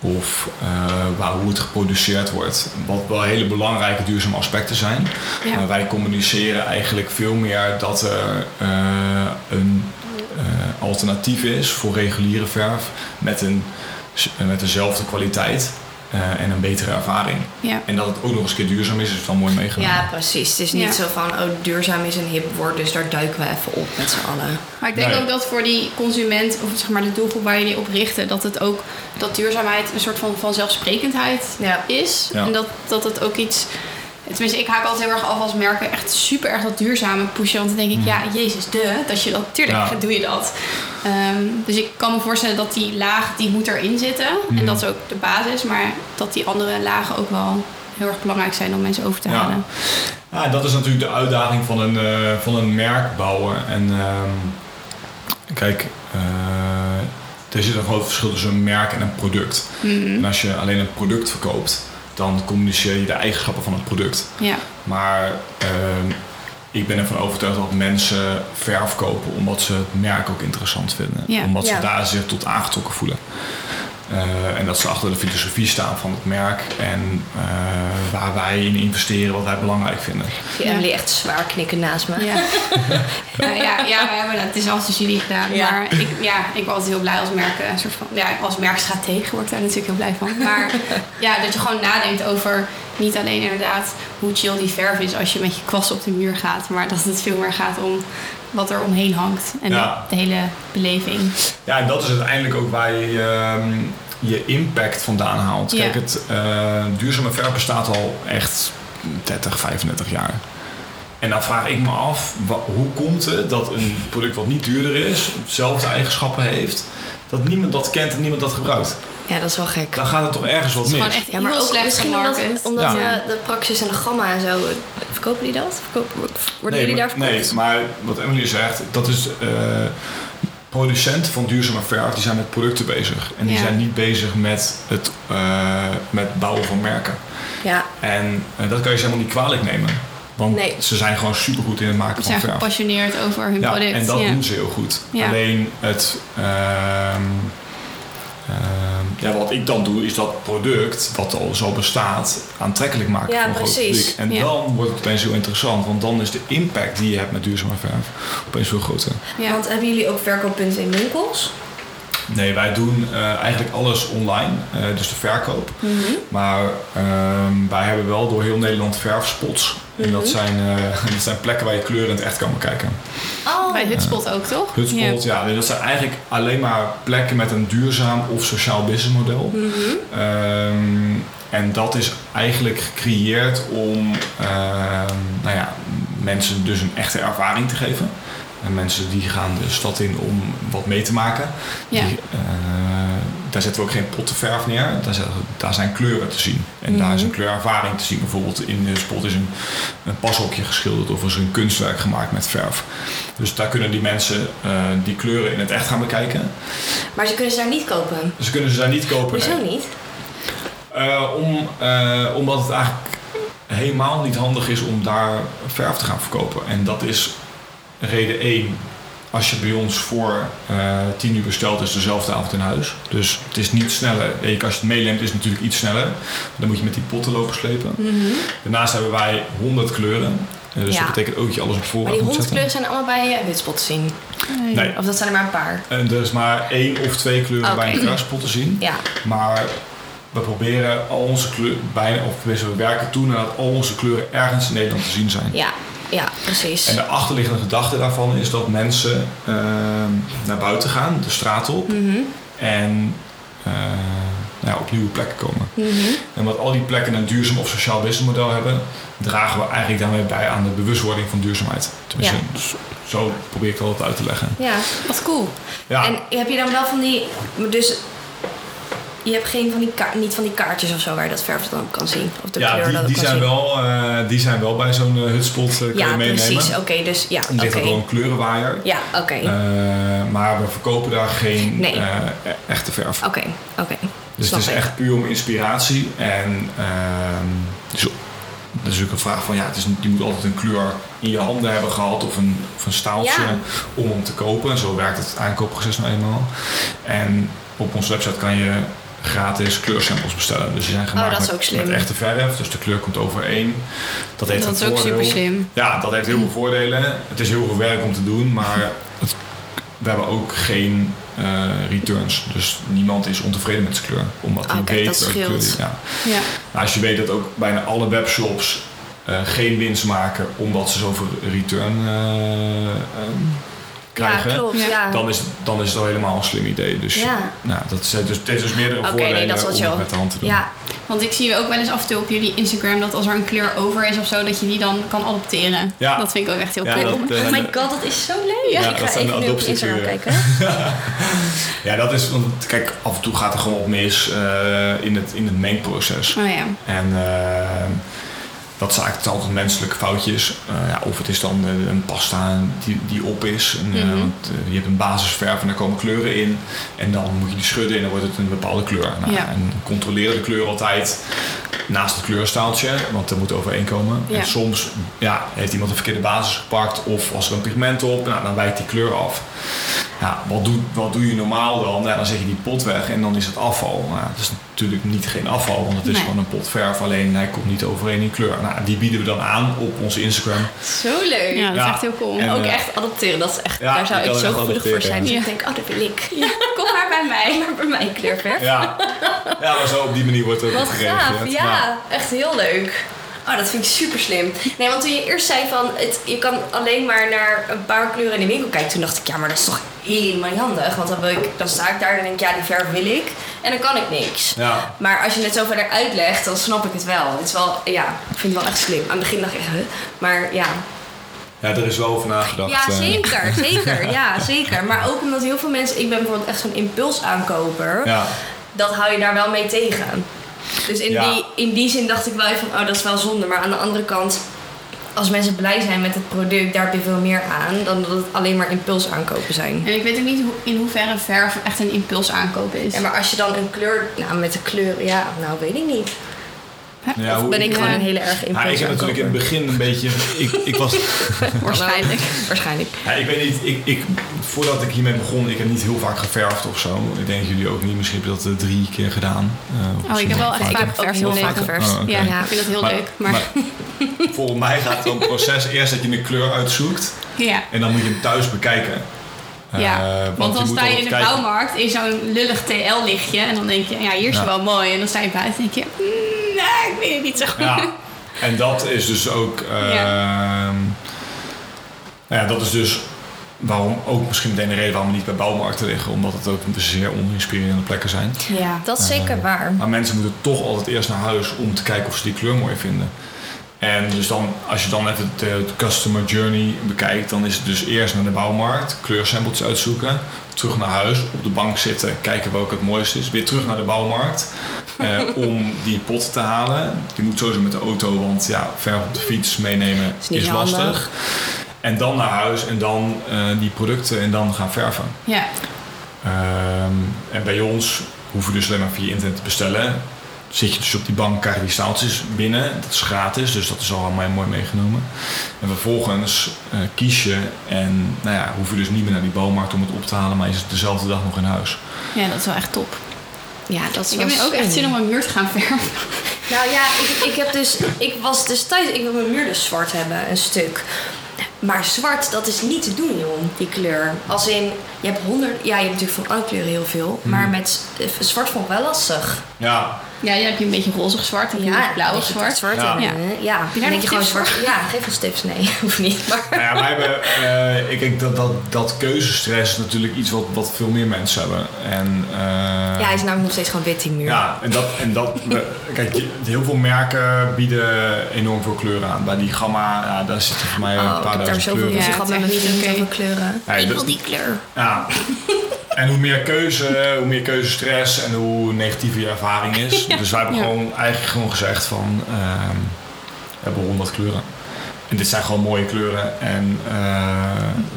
Speaker 4: Of eh, waar, hoe het geproduceerd wordt. Wat wel hele belangrijke duurzame aspecten zijn.
Speaker 2: Ja.
Speaker 4: Maar wij communiceren eigenlijk veel meer dat er eh, een eh, alternatief is voor reguliere verf met, een, met dezelfde kwaliteit eh, en een betere ervaring.
Speaker 2: Ja.
Speaker 4: En dat het ook nog eens een keer duurzaam is, is wel mooi meegenomen.
Speaker 1: Ja, precies. Het is niet
Speaker 2: Ja.
Speaker 1: zo van, oh, duurzaam is een hip woord, dus daar duiken we even op met z'n allen.
Speaker 2: Maar ik denk
Speaker 4: Nee.
Speaker 2: ook dat voor die consument, of zeg maar de doelgroep waar je die op richten, dat het ook dat duurzaamheid een soort van vanzelfsprekendheid
Speaker 1: Ja.
Speaker 2: is.
Speaker 4: Ja.
Speaker 2: En dat, dat het ook iets. Tenminste, ik haak altijd heel erg af als merken echt super erg dat duurzame pushen. Want dan denk ik, ja, jezus, de, dat je dat, tuurlijk
Speaker 4: Ja.
Speaker 2: doe je dat. Ehm, dus ik kan me voorstellen dat die laag, die moet erin zitten. En dat is ook de basis. Maar dat die andere lagen ook wel heel erg belangrijk zijn om mensen over te
Speaker 4: Ja.
Speaker 2: halen.
Speaker 4: Ja, en dat is natuurlijk de uitdaging van een, eh, van een merk bouwen. En ehm, kijk, eh, er zit een groot verschil tussen een merk en een product.
Speaker 2: Mhm.
Speaker 4: En als je alleen een product verkoopt, dan communiceer je de eigenschappen van het product.
Speaker 2: Ja,
Speaker 4: Maar ehm, ik ben ervan overtuigd dat mensen verf kopen omdat ze het merk ook interessant vinden.
Speaker 2: Ja.
Speaker 4: Omdat ze daar zich tot aangetrokken voelen. Eh, en dat ze achter de filosofie staan van het merk en eh, waar wij in investeren, wat wij belangrijk vinden.
Speaker 1: Ik zie
Speaker 2: Ja.
Speaker 1: Emily echt zwaar knikken naast me.
Speaker 2: Ja. ja, ja, ja, we hebben dat. Het is als de studie gedaan.
Speaker 1: Ja.
Speaker 2: Maar ik, ja, ik ben altijd heel blij als merken. Een soort van, ja, als merkstratege word ik daar natuurlijk heel blij van. Maar ja, dat je gewoon nadenkt over niet alleen inderdaad hoe chill die verf is als je met je kwast op de muur gaat. Maar dat het veel meer gaat om wat er omheen hangt. En
Speaker 4: Ja.
Speaker 2: de, de hele beleving.
Speaker 4: Ja, en dat is uiteindelijk ook waar je ehm, je impact vandaan haalt.
Speaker 2: Ja.
Speaker 4: Kijk, het eh, duurzame verf bestaat al echt 30, 35 jaar. En dan vraag ik me af, hoe komt het dat een product wat niet duurder is, dezelfde eigenschappen heeft, dat niemand dat kent en niemand dat gebruikt?
Speaker 1: Ja, dat is wel gek.
Speaker 4: Dan gaat het toch ergens wat mis.
Speaker 2: echt
Speaker 1: Ja, maar ook
Speaker 2: slecht
Speaker 1: misschien omdat, omdat
Speaker 4: Ja.
Speaker 1: eh, de Praxis en de Gamma en zo... eh, Verkopen die dat? Verkopen, worden jullie daar verkocht?
Speaker 4: Nee, maar wat Emily zegt, dat is... eh, producenten van duurzame verf, die zijn met producten bezig. En die
Speaker 2: Ja.
Speaker 4: zijn niet bezig met het eh, met bouwen van merken.
Speaker 1: Ja,
Speaker 4: En dat kan je ze helemaal niet kwalijk nemen. Want
Speaker 1: Nee.
Speaker 4: ze zijn gewoon supergoed in het maken
Speaker 2: Ze
Speaker 4: van
Speaker 2: zijn
Speaker 4: verf.
Speaker 2: gepassioneerd over hun
Speaker 4: Ja,
Speaker 2: product.
Speaker 4: en dat
Speaker 2: ja.
Speaker 4: doen ze heel goed.
Speaker 2: Ja.
Speaker 4: Alleen het... ehm, ja, wat ik dan doe, is dat product, wat al zo bestaat, aantrekkelijk maken
Speaker 1: Ja,
Speaker 4: voor een groot
Speaker 1: precies.
Speaker 4: publiek. En
Speaker 2: Ja.
Speaker 4: dan wordt het opeens heel interessant. Want dan is de impact die je hebt met duurzame verf opeens veel groter.
Speaker 2: Ja.
Speaker 1: want hebben jullie ook verkooppunten in winkels?
Speaker 4: Nee, wij doen eh, eigenlijk alles online, eh, dus de verkoop.
Speaker 1: Mhm.
Speaker 4: Maar ehm, wij hebben wel door heel Nederland verfspots. En dat
Speaker 1: Mhm.
Speaker 4: zijn, eh, dat zijn plekken waar je kleuren in het echt kan bekijken.
Speaker 1: Oh,
Speaker 2: Bij Hutspot ook, toch?
Speaker 4: Hutspot, ja. dat zijn eigenlijk alleen maar plekken met een duurzaam of sociaal businessmodel.
Speaker 1: Mhm.
Speaker 4: Ehm, en dat is eigenlijk gecreëerd om ehm, nou ja, mensen dus een echte ervaring te geven. En mensen die gaan de stad in om wat mee te maken.
Speaker 2: Ja.
Speaker 4: Die, eh, daar zetten we ook geen pottenverf neer. Daar, zetten daar zijn kleuren te zien. En daar is een kleurervaring te zien. Bijvoorbeeld in de spot is een, een pashokje geschilderd of is er een kunstwerk gemaakt met verf. Dus daar kunnen die mensen eh, die kleuren in het echt gaan bekijken.
Speaker 1: Maar ze kunnen ze daar niet kopen.
Speaker 4: Dus kunnen ze daar niet kopen.
Speaker 1: Hoezo
Speaker 4: nee.
Speaker 1: niet?
Speaker 4: Eh, om, omdat het eigenlijk helemaal niet handig is om daar verf te gaan verkopen. En dat is reden 1. Als je bij ons voor eh 10 uur bestelt, is dezelfde avond in huis. Dus het is niet sneller. Kijk, Als je het meeleemt, is het natuurlijk iets sneller. Dan moet je met die potten lopen slepen. Daarnaast hebben wij 100 kleuren. Dus
Speaker 1: Ja.
Speaker 4: dat betekent ook dat je alles op
Speaker 1: Maar
Speaker 4: voorraad
Speaker 1: die
Speaker 4: moet zetten.
Speaker 1: hondkleuren zijn allemaal bij uh, Hutspot te zien.
Speaker 4: Nee.
Speaker 1: Of dat zijn er maar een paar.
Speaker 4: En er is maar één of twee kleuren bij een verfspot te zien.
Speaker 1: Ja,
Speaker 4: Maar we proberen al onze kleuren, bijna, of we werken toe naar dat al onze kleuren ergens in Nederland te zien zijn.
Speaker 1: ja, ja, precies.
Speaker 4: En de achterliggende gedachte daarvan is dat mensen ehm, naar buiten gaan, de straat op,
Speaker 1: Mhm,
Speaker 4: en eh, nou ja, op nieuwe plekken komen.
Speaker 1: mhm.
Speaker 4: En omdat al die plekken een duurzaam of sociaal businessmodel hebben, dragen we eigenlijk daarmee bij aan de bewustwording van duurzaamheid. Tenminste,
Speaker 1: Ja.
Speaker 4: zo, probeer ik het altijd uit te leggen.
Speaker 1: Ja.
Speaker 2: Wat cool.
Speaker 4: Ja,
Speaker 1: En heb je dan wel van die... Dus je hebt geen van die niet van die kaartjes of zo waar je dat verf dan kan zien? Of de
Speaker 4: ja
Speaker 1: kleur
Speaker 4: die,
Speaker 1: dat
Speaker 4: die,
Speaker 1: kan
Speaker 4: zijn
Speaker 1: zien?
Speaker 4: wel, eh, die zijn wel bij zo'n eh, hutspot kan je
Speaker 1: Ja,
Speaker 4: meenemen.
Speaker 1: precies. Oké, dus ja,
Speaker 4: er ligt wel een kleurenwaaier.
Speaker 1: Ja, oké.
Speaker 4: Maar we verkopen daar geen
Speaker 1: Nee.
Speaker 4: echte verf.
Speaker 1: Oké, oké.
Speaker 4: dus
Speaker 1: Snap
Speaker 4: het is
Speaker 1: ik.
Speaker 4: echt puur om inspiratie. En dus dat is ook een vraag van, ja, het is, je moet altijd een kleur in je handen hebben gehad of een, of een staaltje
Speaker 1: Ja.
Speaker 4: om hem te kopen. En zo werkt het aankoopproces nou eenmaal. En op onze website kan je gratis kleursamples bestellen. Dus die zijn gemaakt
Speaker 1: Oh, dat is
Speaker 4: met,
Speaker 1: ook slim.
Speaker 4: met echte verf, dus de kleur komt overeen. Dat heeft
Speaker 2: Dat is ook
Speaker 4: voordeel.
Speaker 2: super slim.
Speaker 4: Ja, dat heeft heel veel voordelen. Het is heel veel werk om te doen, maar het- we hebben ook geen eh, returns. Dus niemand is ontevreden met zijn kleur. Omdat hij
Speaker 1: Oh, kijk,
Speaker 4: weet
Speaker 1: dat
Speaker 4: kleur die- ja.
Speaker 2: Ja.
Speaker 4: Nou, als je weet dat ook bijna alle webshops eh, geen winst maken omdat ze zoveel return ehm, krijgen,
Speaker 1: Ja, klopt.
Speaker 2: Ja.
Speaker 4: Dan, is, dan is het al helemaal een slim idee. Dus,
Speaker 1: Ja.
Speaker 4: nou, dat is, dus, het heeft dus meerdere
Speaker 1: Oké, nee,
Speaker 4: voordelen
Speaker 1: dat is wat
Speaker 4: om het met de hand te doen.
Speaker 1: ja.
Speaker 2: Want ik zie ook wel eens af en toe op jullie Instagram dat als er een kleur over is of zo, dat je die dan kan adopteren.
Speaker 4: Ja.
Speaker 2: Dat vind ik ook echt heel
Speaker 4: Ja,
Speaker 2: cool.
Speaker 4: dat, eh,
Speaker 1: Oh my god, dat is zo leuk.
Speaker 4: Ja,
Speaker 1: ik
Speaker 4: dat
Speaker 1: ga even nu op Instagram kijken.
Speaker 4: Ja, dat is, want kijk, af en toe gaat er gewoon wat mis eh, in, het, in het mengproces.
Speaker 2: Oh ja.
Speaker 4: En eh, dat zijn eigenlijk altijd menselijke foutjes. Eh, ja, of het is dan eh, een pasta die, die op is. En, eh,
Speaker 2: Mhm.
Speaker 4: want, je hebt een basisverf en daar komen kleuren in. En dan moet je die schudden en dan wordt het een bepaalde kleur. Nou,
Speaker 2: Ja.
Speaker 4: En controleer de kleur altijd naast het kleurstaaltje, want er moet overeenkomen.
Speaker 2: Ja.
Speaker 4: En soms ja, heeft iemand een verkeerde basis gepakt of was er een pigment op, nou, dan wijkt die kleur af. Ja, wat, doe, wat doe je normaal dan? Ja, dan zet je die pot weg en dan is het afval. Nou, dat is natuurlijk niet geen afval, want het is
Speaker 2: Nee.
Speaker 4: gewoon een pot verf, alleen hij komt niet overeen in kleur. Nou, die bieden we dan aan op onze Instagram.
Speaker 1: Zo leuk.
Speaker 2: Ja, dat is echt heel cool.
Speaker 4: En,
Speaker 1: ook
Speaker 4: eh,
Speaker 1: echt adopteren, dat is echt,
Speaker 4: ja,
Speaker 1: daar zou ik zo gevoelig voor zijn. Dus ik denk, oh, dat wil ik.
Speaker 2: Kom maar bij mij.
Speaker 1: Maar bij mij kleurverf.
Speaker 4: Ja, ja maar zo op die manier wordt het ook
Speaker 1: gaaf, ja. Echt heel leuk. Oh, dat vind ik super slim. Nee, want toen je eerst zei van het, je kan alleen maar naar een paar kleuren in de winkel kijken, toen dacht ik, ja, maar dat is toch helemaal niet handig. Want dan, wil ik, dan sta ik daar en denk ik, ja, die verf wil ik. En dan kan ik niks.
Speaker 4: Ja.
Speaker 1: Maar als je het zo verder uitlegt, dan snap ik het wel. Het is wel, ja, ik vind het wel echt slim. Aan het begin dacht ik echt, huh? maar ja.
Speaker 4: ja, er is wel over nagedacht.
Speaker 1: Ja,
Speaker 4: eh.
Speaker 1: zeker, zeker. Ja, zeker. Maar ook omdat heel veel mensen, ik ben bijvoorbeeld echt zo'n impulsaankoper.
Speaker 4: Ja.
Speaker 1: dat hou je daar wel mee tegen. Dus in,
Speaker 4: Ja.
Speaker 1: die, in die zin dacht ik wel even van, oh, dat is wel zonde. Maar aan de andere kant, als mensen blij zijn met het product, daar heb je veel meer aan dan dat het alleen maar impuls aankopen zijn.
Speaker 2: En ik weet ook niet hoe, in hoeverre verf echt een impuls aankopen is.
Speaker 1: Ja, maar als je dan een kleur, nou met de kleur, ja, nou weet ik niet.
Speaker 4: Ja,
Speaker 1: of ben ik gewoon een hele erg impuls
Speaker 4: Ja, ik heb natuurlijk in het begin een beetje. Ik, ik was.
Speaker 1: Waarschijnlijk. Waarschijnlijk.
Speaker 4: Ja, ik weet niet, ik, ik, voordat ik hiermee begon, ik heb niet heel vaak geverfd of zo. Ik denk jullie ook niet, misschien heb je dat eh, drie keer gedaan. Eh,
Speaker 2: Oh, ik heb wel echt vaak geverfd
Speaker 1: heel vaak geverfd.
Speaker 4: Oh.
Speaker 2: Ja,
Speaker 1: Ja.
Speaker 2: ik vind dat heel
Speaker 4: Maar-
Speaker 2: leuk. Maar,
Speaker 4: volgens mij gaat het om het proces eerst dat je een kleur uitzoekt
Speaker 2: ja.
Speaker 4: en dan moet je hem thuis bekijken.
Speaker 2: Ja,
Speaker 4: Eh,
Speaker 2: want dan sta je in de
Speaker 4: kijken.
Speaker 2: bouwmarkt in zo'n lullig TL-lichtje. En dan denk je, ja, hier is wel mooi. En dan sta je buiten en denk je, mm, nee, ik weet het niet zo goed.
Speaker 4: Ja, en dat is dus ook. ehm,
Speaker 2: Ja.
Speaker 4: nou ja, dat is dus waarom ook misschien meteen de reden waarom we niet bij bouwmarkten liggen, omdat het ook zeer oninspirerende plekken zijn.
Speaker 2: Ja.
Speaker 1: Dat is zeker waar.
Speaker 4: Maar mensen moeten toch altijd eerst naar huis om te kijken of ze die kleur mooi vinden. En dus dan, als je dan even de, de customer journey bekijkt, dan is het dus eerst naar de bouwmarkt, kleursamples uitzoeken, terug naar huis, op de bank zitten, kijken welke het mooiste is, weer terug naar de bouwmarkt eh, om die pot te halen. Je moet sowieso met de auto, want ja, ver op de fiets meenemen
Speaker 1: Is
Speaker 4: lastig.
Speaker 1: handig.
Speaker 4: En dan naar huis en dan eh, die producten en dan gaan verven.
Speaker 2: Ja.
Speaker 4: Ehm, en bij ons hoef je dus alleen maar via internet te bestellen. Zit je dus op die bank, krijg je die staaltjes binnen. Dat is gratis, dus dat is al mooi, mooi meegenomen. En vervolgens eh, kies je en nou ja, hoef je dus niet meer naar die bouwmarkt om het op te halen, maar is het dezelfde dag nog in huis.
Speaker 2: ja, dat is wel echt top.
Speaker 1: Ja, dat is
Speaker 2: Ik heb nu ook echt zin om mijn muur te gaan verven.
Speaker 1: Nou ja, ik, ik heb dus, ik was dus thuis, ik wil mijn muur dus zwart hebben, een stuk. Maar zwart, dat is niet te doen, joh, die kleur. Als in, je hebt honderd, ja, je hebt natuurlijk van alle kleuren heel veel. Maar met eh, zwart vond ik wel lastig.
Speaker 4: Ja,
Speaker 2: Ja, jij hebt je een beetje rozig zwart, heb je een beetje blauwig
Speaker 1: weet je,
Speaker 2: zwart.
Speaker 1: zwart
Speaker 4: Ja.
Speaker 1: en,
Speaker 2: Ja.
Speaker 1: ja.
Speaker 2: je daar
Speaker 1: denk je gewoon zwart. Ja, geef ons tips. Nee, hoeft niet. Maar
Speaker 4: nou ja, wij hebben, eh, ik denk dat, dat, dat keuzestress is natuurlijk iets wat, wat veel meer mensen hebben. En, eh,
Speaker 1: ja, hij is namelijk nog steeds gewoon wit, die muur.
Speaker 4: Ja, en dat, en dat kijk, je- heel veel merken bieden enorm veel kleuren aan. Bij die gamma, ja, daar zitten voor mij
Speaker 1: Oh,
Speaker 4: een
Speaker 1: ik
Speaker 4: paar
Speaker 1: heb daar
Speaker 4: duizend
Speaker 1: zoveel
Speaker 4: kleuren.
Speaker 2: Ja,
Speaker 1: met
Speaker 2: is
Speaker 1: mijn
Speaker 2: echt
Speaker 1: vrienden
Speaker 2: niet
Speaker 1: over kleuren.
Speaker 4: Ja,
Speaker 1: ik wil die kleur.
Speaker 4: Ja. En hoe meer keuze, hoe meer keuzestress en hoe negatiever je ervaring is. Dus wij hebben gewoon eigenlijk gewoon gezegd van, ehm, we hebben honderd kleuren. En dit zijn gewoon mooie kleuren. En uh,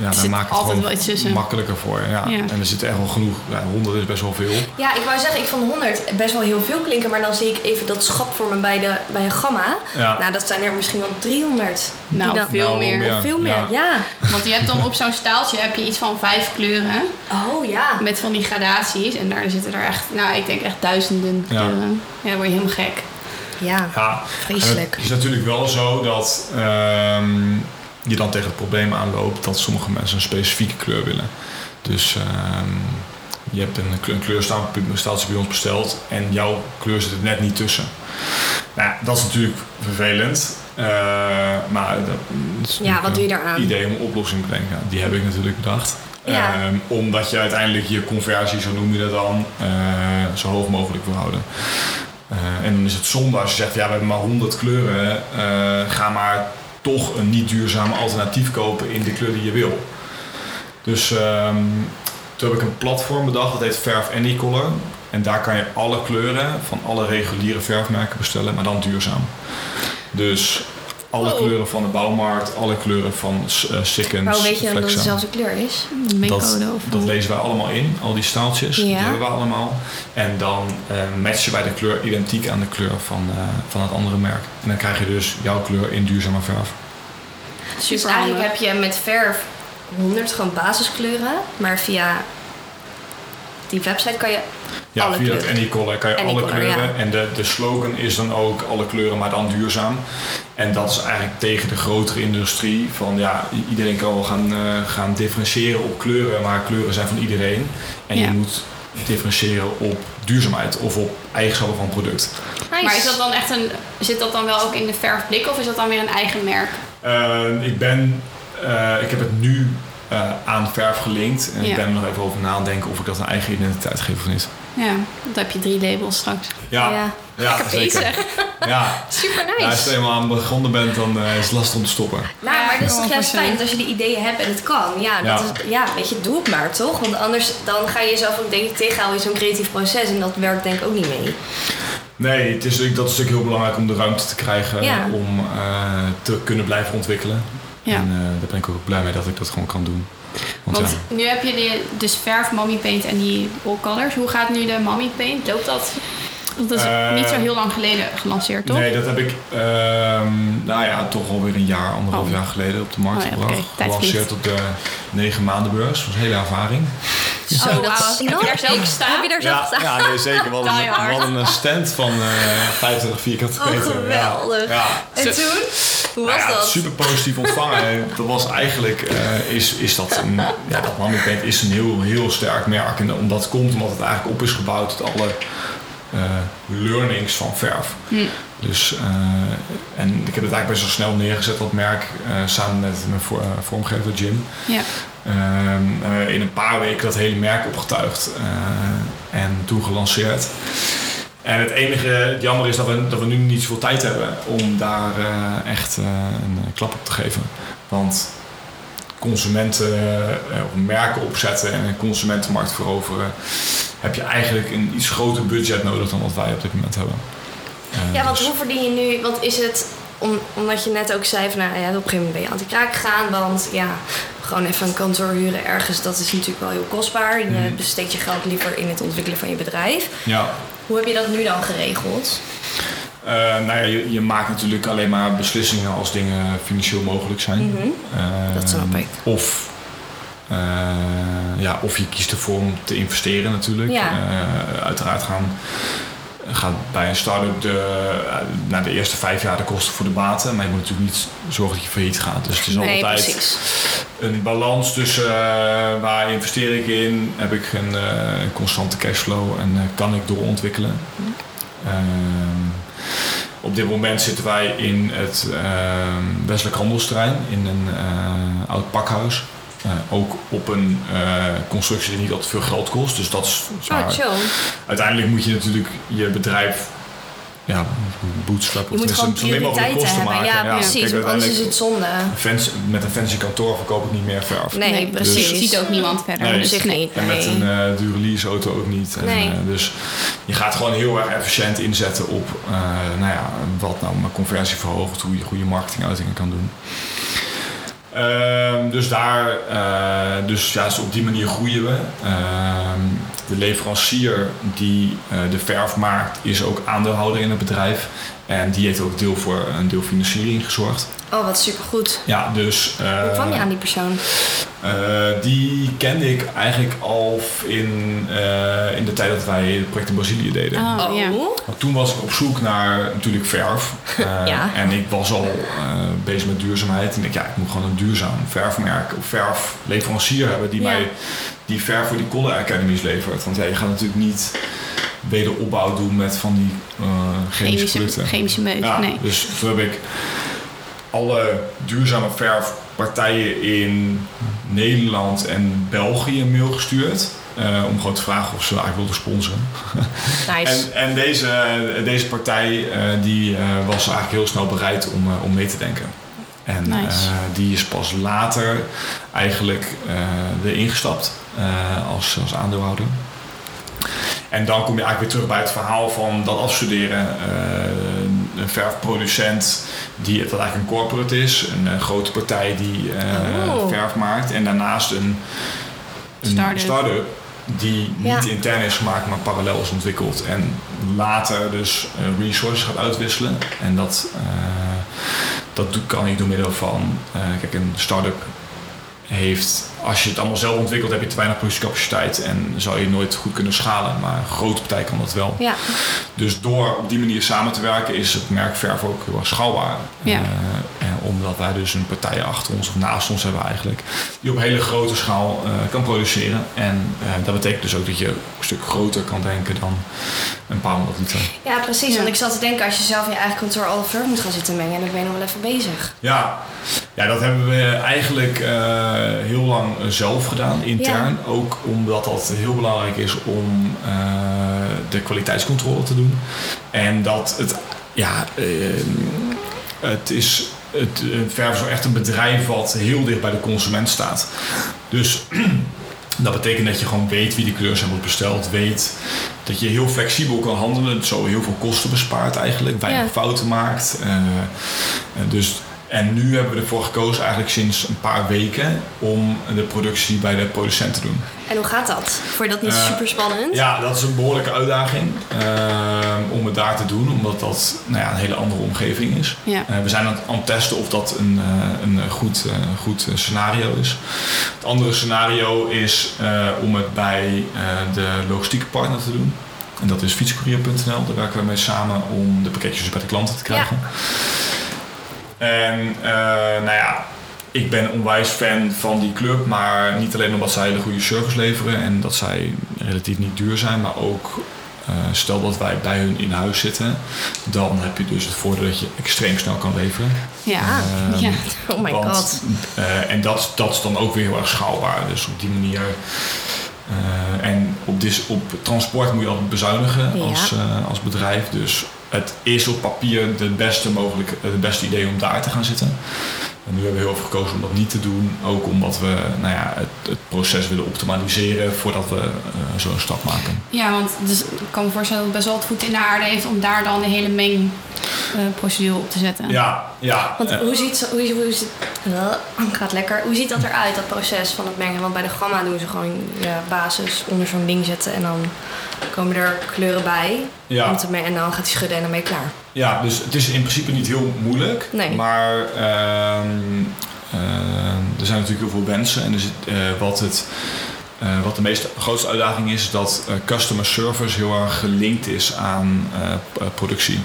Speaker 4: ja,
Speaker 2: zit
Speaker 4: maken het gewoon
Speaker 2: wel
Speaker 4: makkelijker voor. Ja.
Speaker 2: Ja.
Speaker 4: En er zit echt wel genoeg. Ja, 100 is best wel veel.
Speaker 1: Ja, ik wou zeggen, ik vond 100 best wel heel veel klinken, maar dan zie ik even dat schat voor me bij, de, bij een gamma.
Speaker 4: Ja.
Speaker 1: Nou, dat zijn er misschien wel 300. Die
Speaker 2: Nou,
Speaker 1: dan-
Speaker 2: veel
Speaker 4: Nou,
Speaker 2: meer.
Speaker 4: ja.
Speaker 1: Of veel meer, ja.
Speaker 2: Want je hebt dan op zo'n staaltje heb je iets van vijf kleuren.
Speaker 1: Oh ja.
Speaker 2: Met van die gradaties. En daar zitten er echt, nou ik denk echt duizenden
Speaker 4: Ja.
Speaker 2: kleuren. Ja, dan word je helemaal gek.
Speaker 1: Ja,
Speaker 4: Ja,
Speaker 1: vreselijk.
Speaker 4: Het is natuurlijk wel zo dat ehm, je dan tegen het probleem aanloopt dat sommige mensen een specifieke kleur willen. Dus ehm, je hebt een, een bij ons besteld en jouw kleur zit er net niet tussen. Nou, ja, dat is natuurlijk vervelend. eh, maar dat is
Speaker 1: Ja, wat doe je
Speaker 4: een
Speaker 1: daaraan?
Speaker 4: idee om een oplossing te bedenken. Die heb ik natuurlijk bedacht.
Speaker 1: Ja.
Speaker 4: Ehm, omdat je uiteindelijk je conversie, zo noem je dat dan, eh, zo hoog mogelijk wil houden. Eh, en dan is het zonde als je zegt, ja, we hebben maar 100 kleuren. eh, ga maar toch een niet duurzaam alternatief kopen in de kleur die je wil. Dus ehm, toen heb ik een platform bedacht, dat heet Verf Anycolor. En daar kan je alle kleuren van alle reguliere verfmerken bestellen, maar dan duurzaam. Dus alle
Speaker 1: Oh.
Speaker 4: kleuren van de bouwmarkt, alle kleuren van uh, Sikkens,
Speaker 1: Maar hoe weet je dan dat het dezelfde kleur is?
Speaker 4: Dat, dat lezen wij allemaal in, al die staaltjes. Die hebben we allemaal. En dan eh, matchen wij de kleur identiek aan de kleur van, eh, van het andere merk. En dan krijg je dus jouw kleur in duurzame verf.
Speaker 1: Dus
Speaker 2: Super
Speaker 1: eigenlijk
Speaker 2: handig.
Speaker 1: heb je met verf 100 gewoon basiskleuren, maar via die website kan je
Speaker 4: Ja,
Speaker 1: Alle
Speaker 4: via
Speaker 1: kleuren.
Speaker 4: het Anycolor kan je alle kleuren.
Speaker 1: ja.
Speaker 4: En de, de slogan is dan ook alle kleuren, maar dan duurzaam. En dat is eigenlijk tegen de grotere industrie. Van ja, iedereen kan wel gaan, eh, gaan differentiëren op kleuren, maar kleuren zijn van iedereen. En
Speaker 2: Ja.
Speaker 4: je moet differentiëren op duurzaamheid of op eigenschappen van het product.
Speaker 1: Nice.
Speaker 2: Maar is dat dan echt een, zit dat dan wel ook in de verfblik of is dat dan weer een eigen merk?
Speaker 4: Eh, ik ben, eh, ik heb het nu eh, aan verf gelinkt. En
Speaker 2: Ja.
Speaker 4: ik ben er nog even over na aan denken of ik dat een eigen identiteit geef of niet.
Speaker 2: Ja, dan heb je drie labels straks.
Speaker 4: Ja,
Speaker 1: Ja.
Speaker 4: ja, zeker. Ja,
Speaker 1: Super
Speaker 4: ja, als
Speaker 1: nice.
Speaker 4: je eenmaal aan begonnen bent, dan eh, is het lastig om te stoppen.
Speaker 1: Nou,
Speaker 2: Ja,
Speaker 1: maar dat is toch juist fijn dat als je die ideeën hebt en het kan. Ja, dat
Speaker 4: Ja.
Speaker 1: Is, ja, weet je, doe het maar toch? Want anders dan ga je jezelf ook denk ik tegenhouden in zo'n creatief proces en dat werkt denk ik ook niet mee.
Speaker 4: Nee, het is, dat is natuurlijk heel belangrijk om de ruimte te krijgen
Speaker 1: Ja.
Speaker 4: om eh, te kunnen blijven ontwikkelen.
Speaker 2: Ja.
Speaker 4: En eh, daar ben ik ook blij mee dat ik dat gewoon kan doen. Want,
Speaker 2: Want
Speaker 4: ja,
Speaker 2: nu heb je die, dus verf, mommy paint en die all colors. Hoe gaat nu de mommy paint? Loopt dat? Want Dat is
Speaker 4: Eh,
Speaker 2: niet zo heel lang geleden gelanceerd, toch?
Speaker 4: Nee, dat heb ik, ehm, nou ja, toch alweer een jaar, anderhalf
Speaker 2: Oh.
Speaker 4: jaar geleden op de markt
Speaker 2: Oh ja,
Speaker 4: gebracht.
Speaker 2: tijd
Speaker 4: Gelanceerd op de negen maandenbeurs. Dat was een hele ervaring.
Speaker 1: Zo,
Speaker 2: Oh,
Speaker 1: dat
Speaker 2: wauw.
Speaker 1: is
Speaker 2: Heb je daar zelf gestaan?
Speaker 1: Heb je daar zelf
Speaker 4: Ja,
Speaker 1: gestaan?
Speaker 4: ja nee, zeker. We hadden, we een stand van eh 25 vierkante
Speaker 1: Oh,
Speaker 4: meter.
Speaker 1: geweldig.
Speaker 4: Ja, ja.
Speaker 1: En toen? Hoe was
Speaker 4: Nou ja,
Speaker 1: dat?
Speaker 4: Super positief ontvangen. En dat was eigenlijk, eh, is, is dat een, ja, dat Mami Paint is een heel, heel sterk merk. En omdat het komt omdat het eigenlijk op is gebouwd uit alle eh, learnings van verf.
Speaker 2: Hm.
Speaker 4: Dus, eh, en ik heb het eigenlijk best wel snel neergezet, dat merk, eh, samen met mijn vormgever Jim.
Speaker 2: Ja.
Speaker 4: Ehm, eh, in een paar weken dat hele merk opgetuigd eh, en toen gelanceerd. En het enige het jammer is dat we, dat we nu niet zoveel tijd hebben om daar eh, echt een klap op te geven. Want consumenten, eh, merken opzetten en een consumentenmarkt veroveren, heb je eigenlijk een iets groter budget nodig dan wat wij op dit moment hebben.
Speaker 1: Ja, want
Speaker 4: dus-
Speaker 1: hoe verdien je nu? Want is het, om, omdat je net ook zei van, nou ja, op een gegeven moment ben je anti-kraak gegaan. Want ja, gewoon even een kantoor huren ergens, dat is natuurlijk wel heel kostbaar. Je
Speaker 4: Mhm.
Speaker 1: besteedt je geld liever in het ontwikkelen van je bedrijf.
Speaker 4: ja,
Speaker 1: Hoe heb je dat nu dan geregeld?
Speaker 4: Eh, nou ja, je, je maakt natuurlijk alleen maar beslissingen als dingen financieel mogelijk zijn.
Speaker 1: Mhm.
Speaker 4: Eh,
Speaker 1: Dat snap ik.
Speaker 4: Of, eh, ja, of je kiest ervoor om te investeren natuurlijk.
Speaker 1: Ja.
Speaker 4: Uiteraard gaan, gaat bij een start-up de, eh, na de eerste vijf jaar de kosten voor de baten. Maar je moet natuurlijk niet zorgen dat je failliet gaat. Dus het is
Speaker 1: Nee,
Speaker 4: altijd
Speaker 1: precies.
Speaker 4: een balans tussen eh, waar investeer ik in, heb ik een eh, constante cashflow en kan ik doorontwikkelen. Ehm, op dit moment zitten wij in het ehm westelijk handelsterrein in een oud pakhuis. Eh, ook op een eh, constructie die niet altijd veel geld kost. Dus dat is zwaar.
Speaker 1: Oh.
Speaker 4: Uiteindelijk moet je natuurlijk je bedrijf ja, bootstrap.
Speaker 1: Je moet gewoon prioriteiten hebben. Ja, precies.
Speaker 4: kijk,
Speaker 1: want anders is het zonde.
Speaker 4: Fans, met een fancy kantoor verkoop ik niet meer verf.
Speaker 1: Nee,
Speaker 2: Nee,
Speaker 1: precies.
Speaker 2: Je ziet ook niemand verder.
Speaker 4: Nee.
Speaker 2: Dus
Speaker 1: Zich
Speaker 2: nee.
Speaker 1: niet.
Speaker 4: En met een eh, dure leaseauto ook niet. En,
Speaker 1: Nee.
Speaker 4: dus je gaat gewoon heel erg efficiënt inzetten op eh, nou ja, wat nou mijn conversie verhoogt, hoe je goede marketinguitingen kan doen. Ehm, dus daar, eh, dus ja, dus op die manier groeien we. Ehm, de leverancier die eh, de verf maakt, is ook aandeelhouder in het bedrijf. En die heeft ook deel voor een deel financiering gezorgd.
Speaker 1: Oh, wat supergoed.
Speaker 4: Ja, dus.
Speaker 1: Hoe kwam je
Speaker 4: eh,
Speaker 1: aan die persoon?
Speaker 4: eh, die kende ik eigenlijk al in, eh, in de tijd dat wij het project in Brazilië deden.
Speaker 2: Oh, ja.
Speaker 4: Want toen was ik op zoek naar natuurlijk verf. Eh,
Speaker 1: Ja.
Speaker 4: En ik was al eh, bezig met duurzaamheid. En ik ja, ik moet gewoon een duurzaam verfmerk of verfleverancier hebben die
Speaker 1: Ja.
Speaker 4: mij die verf voor die Color Academies levert. Want ja, je gaat natuurlijk niet wederopbouw doen met van die eh, chemische,
Speaker 2: Chemische,
Speaker 4: producten.
Speaker 2: chemische meuk.
Speaker 4: Ja,
Speaker 2: Nee.
Speaker 4: Dus toen heb ik alle duurzame verfpartijen in Nederland en België een mail gestuurd. eh, om gewoon te vragen of ze eigenlijk wilden sponsoren.
Speaker 1: Nice.
Speaker 4: En, en deze, deze partij eh, die, was eigenlijk heel snel bereid om, om mee te denken. En
Speaker 2: Nice.
Speaker 4: die is pas later eigenlijk eh erin gestapt eh, als, als aandeelhouder. En dan kom je eigenlijk weer terug bij het verhaal van dat afstuderen. Eh, een verfproducent die het eigenlijk een corporate is. Een eh, grote partij die eh,
Speaker 1: Oh.
Speaker 4: verf maakt. En daarnaast een, een
Speaker 2: Start-up.
Speaker 4: die
Speaker 1: Ja.
Speaker 4: niet intern is gemaakt, maar parallel is ontwikkeld. En later dus resources gaat uitwisselen. En dat, dat kan niet door middel van... kijk, een start-up heeft... Als je het allemaal zelf ontwikkelt, heb je te weinig productiecapaciteit. En zou je nooit goed kunnen schalen. Maar een grote partij kan dat wel.
Speaker 1: Ja,
Speaker 4: Dus door op die manier samen te werken is het merk verf ook heel erg schaalbaar.
Speaker 2: Ja.
Speaker 4: Eh, en omdat wij dus een partij achter ons of naast ons hebben eigenlijk, die op hele grote schaal eh, kan produceren. En eh, dat betekent dus ook dat je een stuk groter kan denken dan een paar honderd liter.
Speaker 1: ja precies.
Speaker 2: Ja.
Speaker 1: Want ik zat te denken, als je zelf in je eigen kantoor alle verf moet gaan zitten mengen, dan ben je nog wel even bezig.
Speaker 4: Ja, ja dat hebben we eigenlijk eh, heel lang zelf gedaan, intern. Ook omdat dat heel belangrijk is om eh, de kwaliteitscontrole te doen. En dat het, ja, eh, het is. Het verf is echt een bedrijf wat heel dicht bij de consument staat. Dus dat betekent dat je gewoon weet wie die kleurs hebben besteld. Weet dat je heel flexibel kan handelen. Zo heel veel kosten bespaart eigenlijk. Weinig
Speaker 1: Ja.
Speaker 4: fouten maakt. Eh, dus, en nu hebben we ervoor gekozen eigenlijk sinds een paar weken om de productie bij de producent te doen.
Speaker 1: En hoe gaat dat? Vond je dat niet
Speaker 4: Eh,
Speaker 1: super spannend?
Speaker 4: Ja, dat is een behoorlijke uitdaging eh, om het daar te doen. Omdat dat nou ja, een hele andere omgeving is.
Speaker 2: Ja.
Speaker 4: Eh, we zijn aan het, aan het testen of dat een, een goed, goed scenario is. Het andere scenario is om het bij de logistieke partner te doen. En dat is fietscourier.nl. Daar werken we mee samen om de pakketjes bij de klanten te krijgen. En eh, nou ja, ik ben onwijs fan van die club. Maar niet alleen omdat zij de goede service leveren en dat zij relatief niet duur zijn. Maar ook eh, stel dat wij bij hun in huis zitten. Dan heb je dus het voordeel dat je extreem snel kan leveren.
Speaker 2: Ja.
Speaker 4: Ehm,
Speaker 2: ja.
Speaker 1: Oh my
Speaker 4: want,
Speaker 1: god.
Speaker 4: eh, en dat, dat is dan ook weer heel erg schaalbaar. Dus op die manier. eh, en op, dis, op transport moet je altijd bezuinigen
Speaker 1: Ja.
Speaker 4: als, eh, als bedrijf. Dus het is op papier de beste, mogelijke, het beste idee om daar te gaan zitten. En nu hebben we heel erg gekozen om dat niet te doen. Ook omdat we nou ja, het, het proces willen optimaliseren voordat we eh, zo'n stap maken.
Speaker 2: Ja, want dus, ik kan me voorstellen dat het best wel het voet in de aarde heeft om daar dan de hele mengprocedure op te zetten.
Speaker 4: Ja, ja.
Speaker 1: Want
Speaker 4: eh,
Speaker 1: hoe ziet, hoe, hoe ziet, uh, gaat lekker. Hoe ziet dat eruit, dat proces van het mengen? Want bij de gamma doen ze gewoon ja, basis onder zo'n ding zetten en dan komen er kleuren bij.
Speaker 4: ja.
Speaker 1: Om te en dan gaat hij schudden en dan ben je klaar.
Speaker 4: Ja, dus het is in principe niet heel moeilijk.
Speaker 1: Nee.
Speaker 4: Maar ehm, ehm, er zijn natuurlijk heel veel wensen. En er zit, eh, wat, het, eh, wat de meest grootste uitdaging is, is dat eh, customer service heel erg gelinkt is aan eh, eh, productie.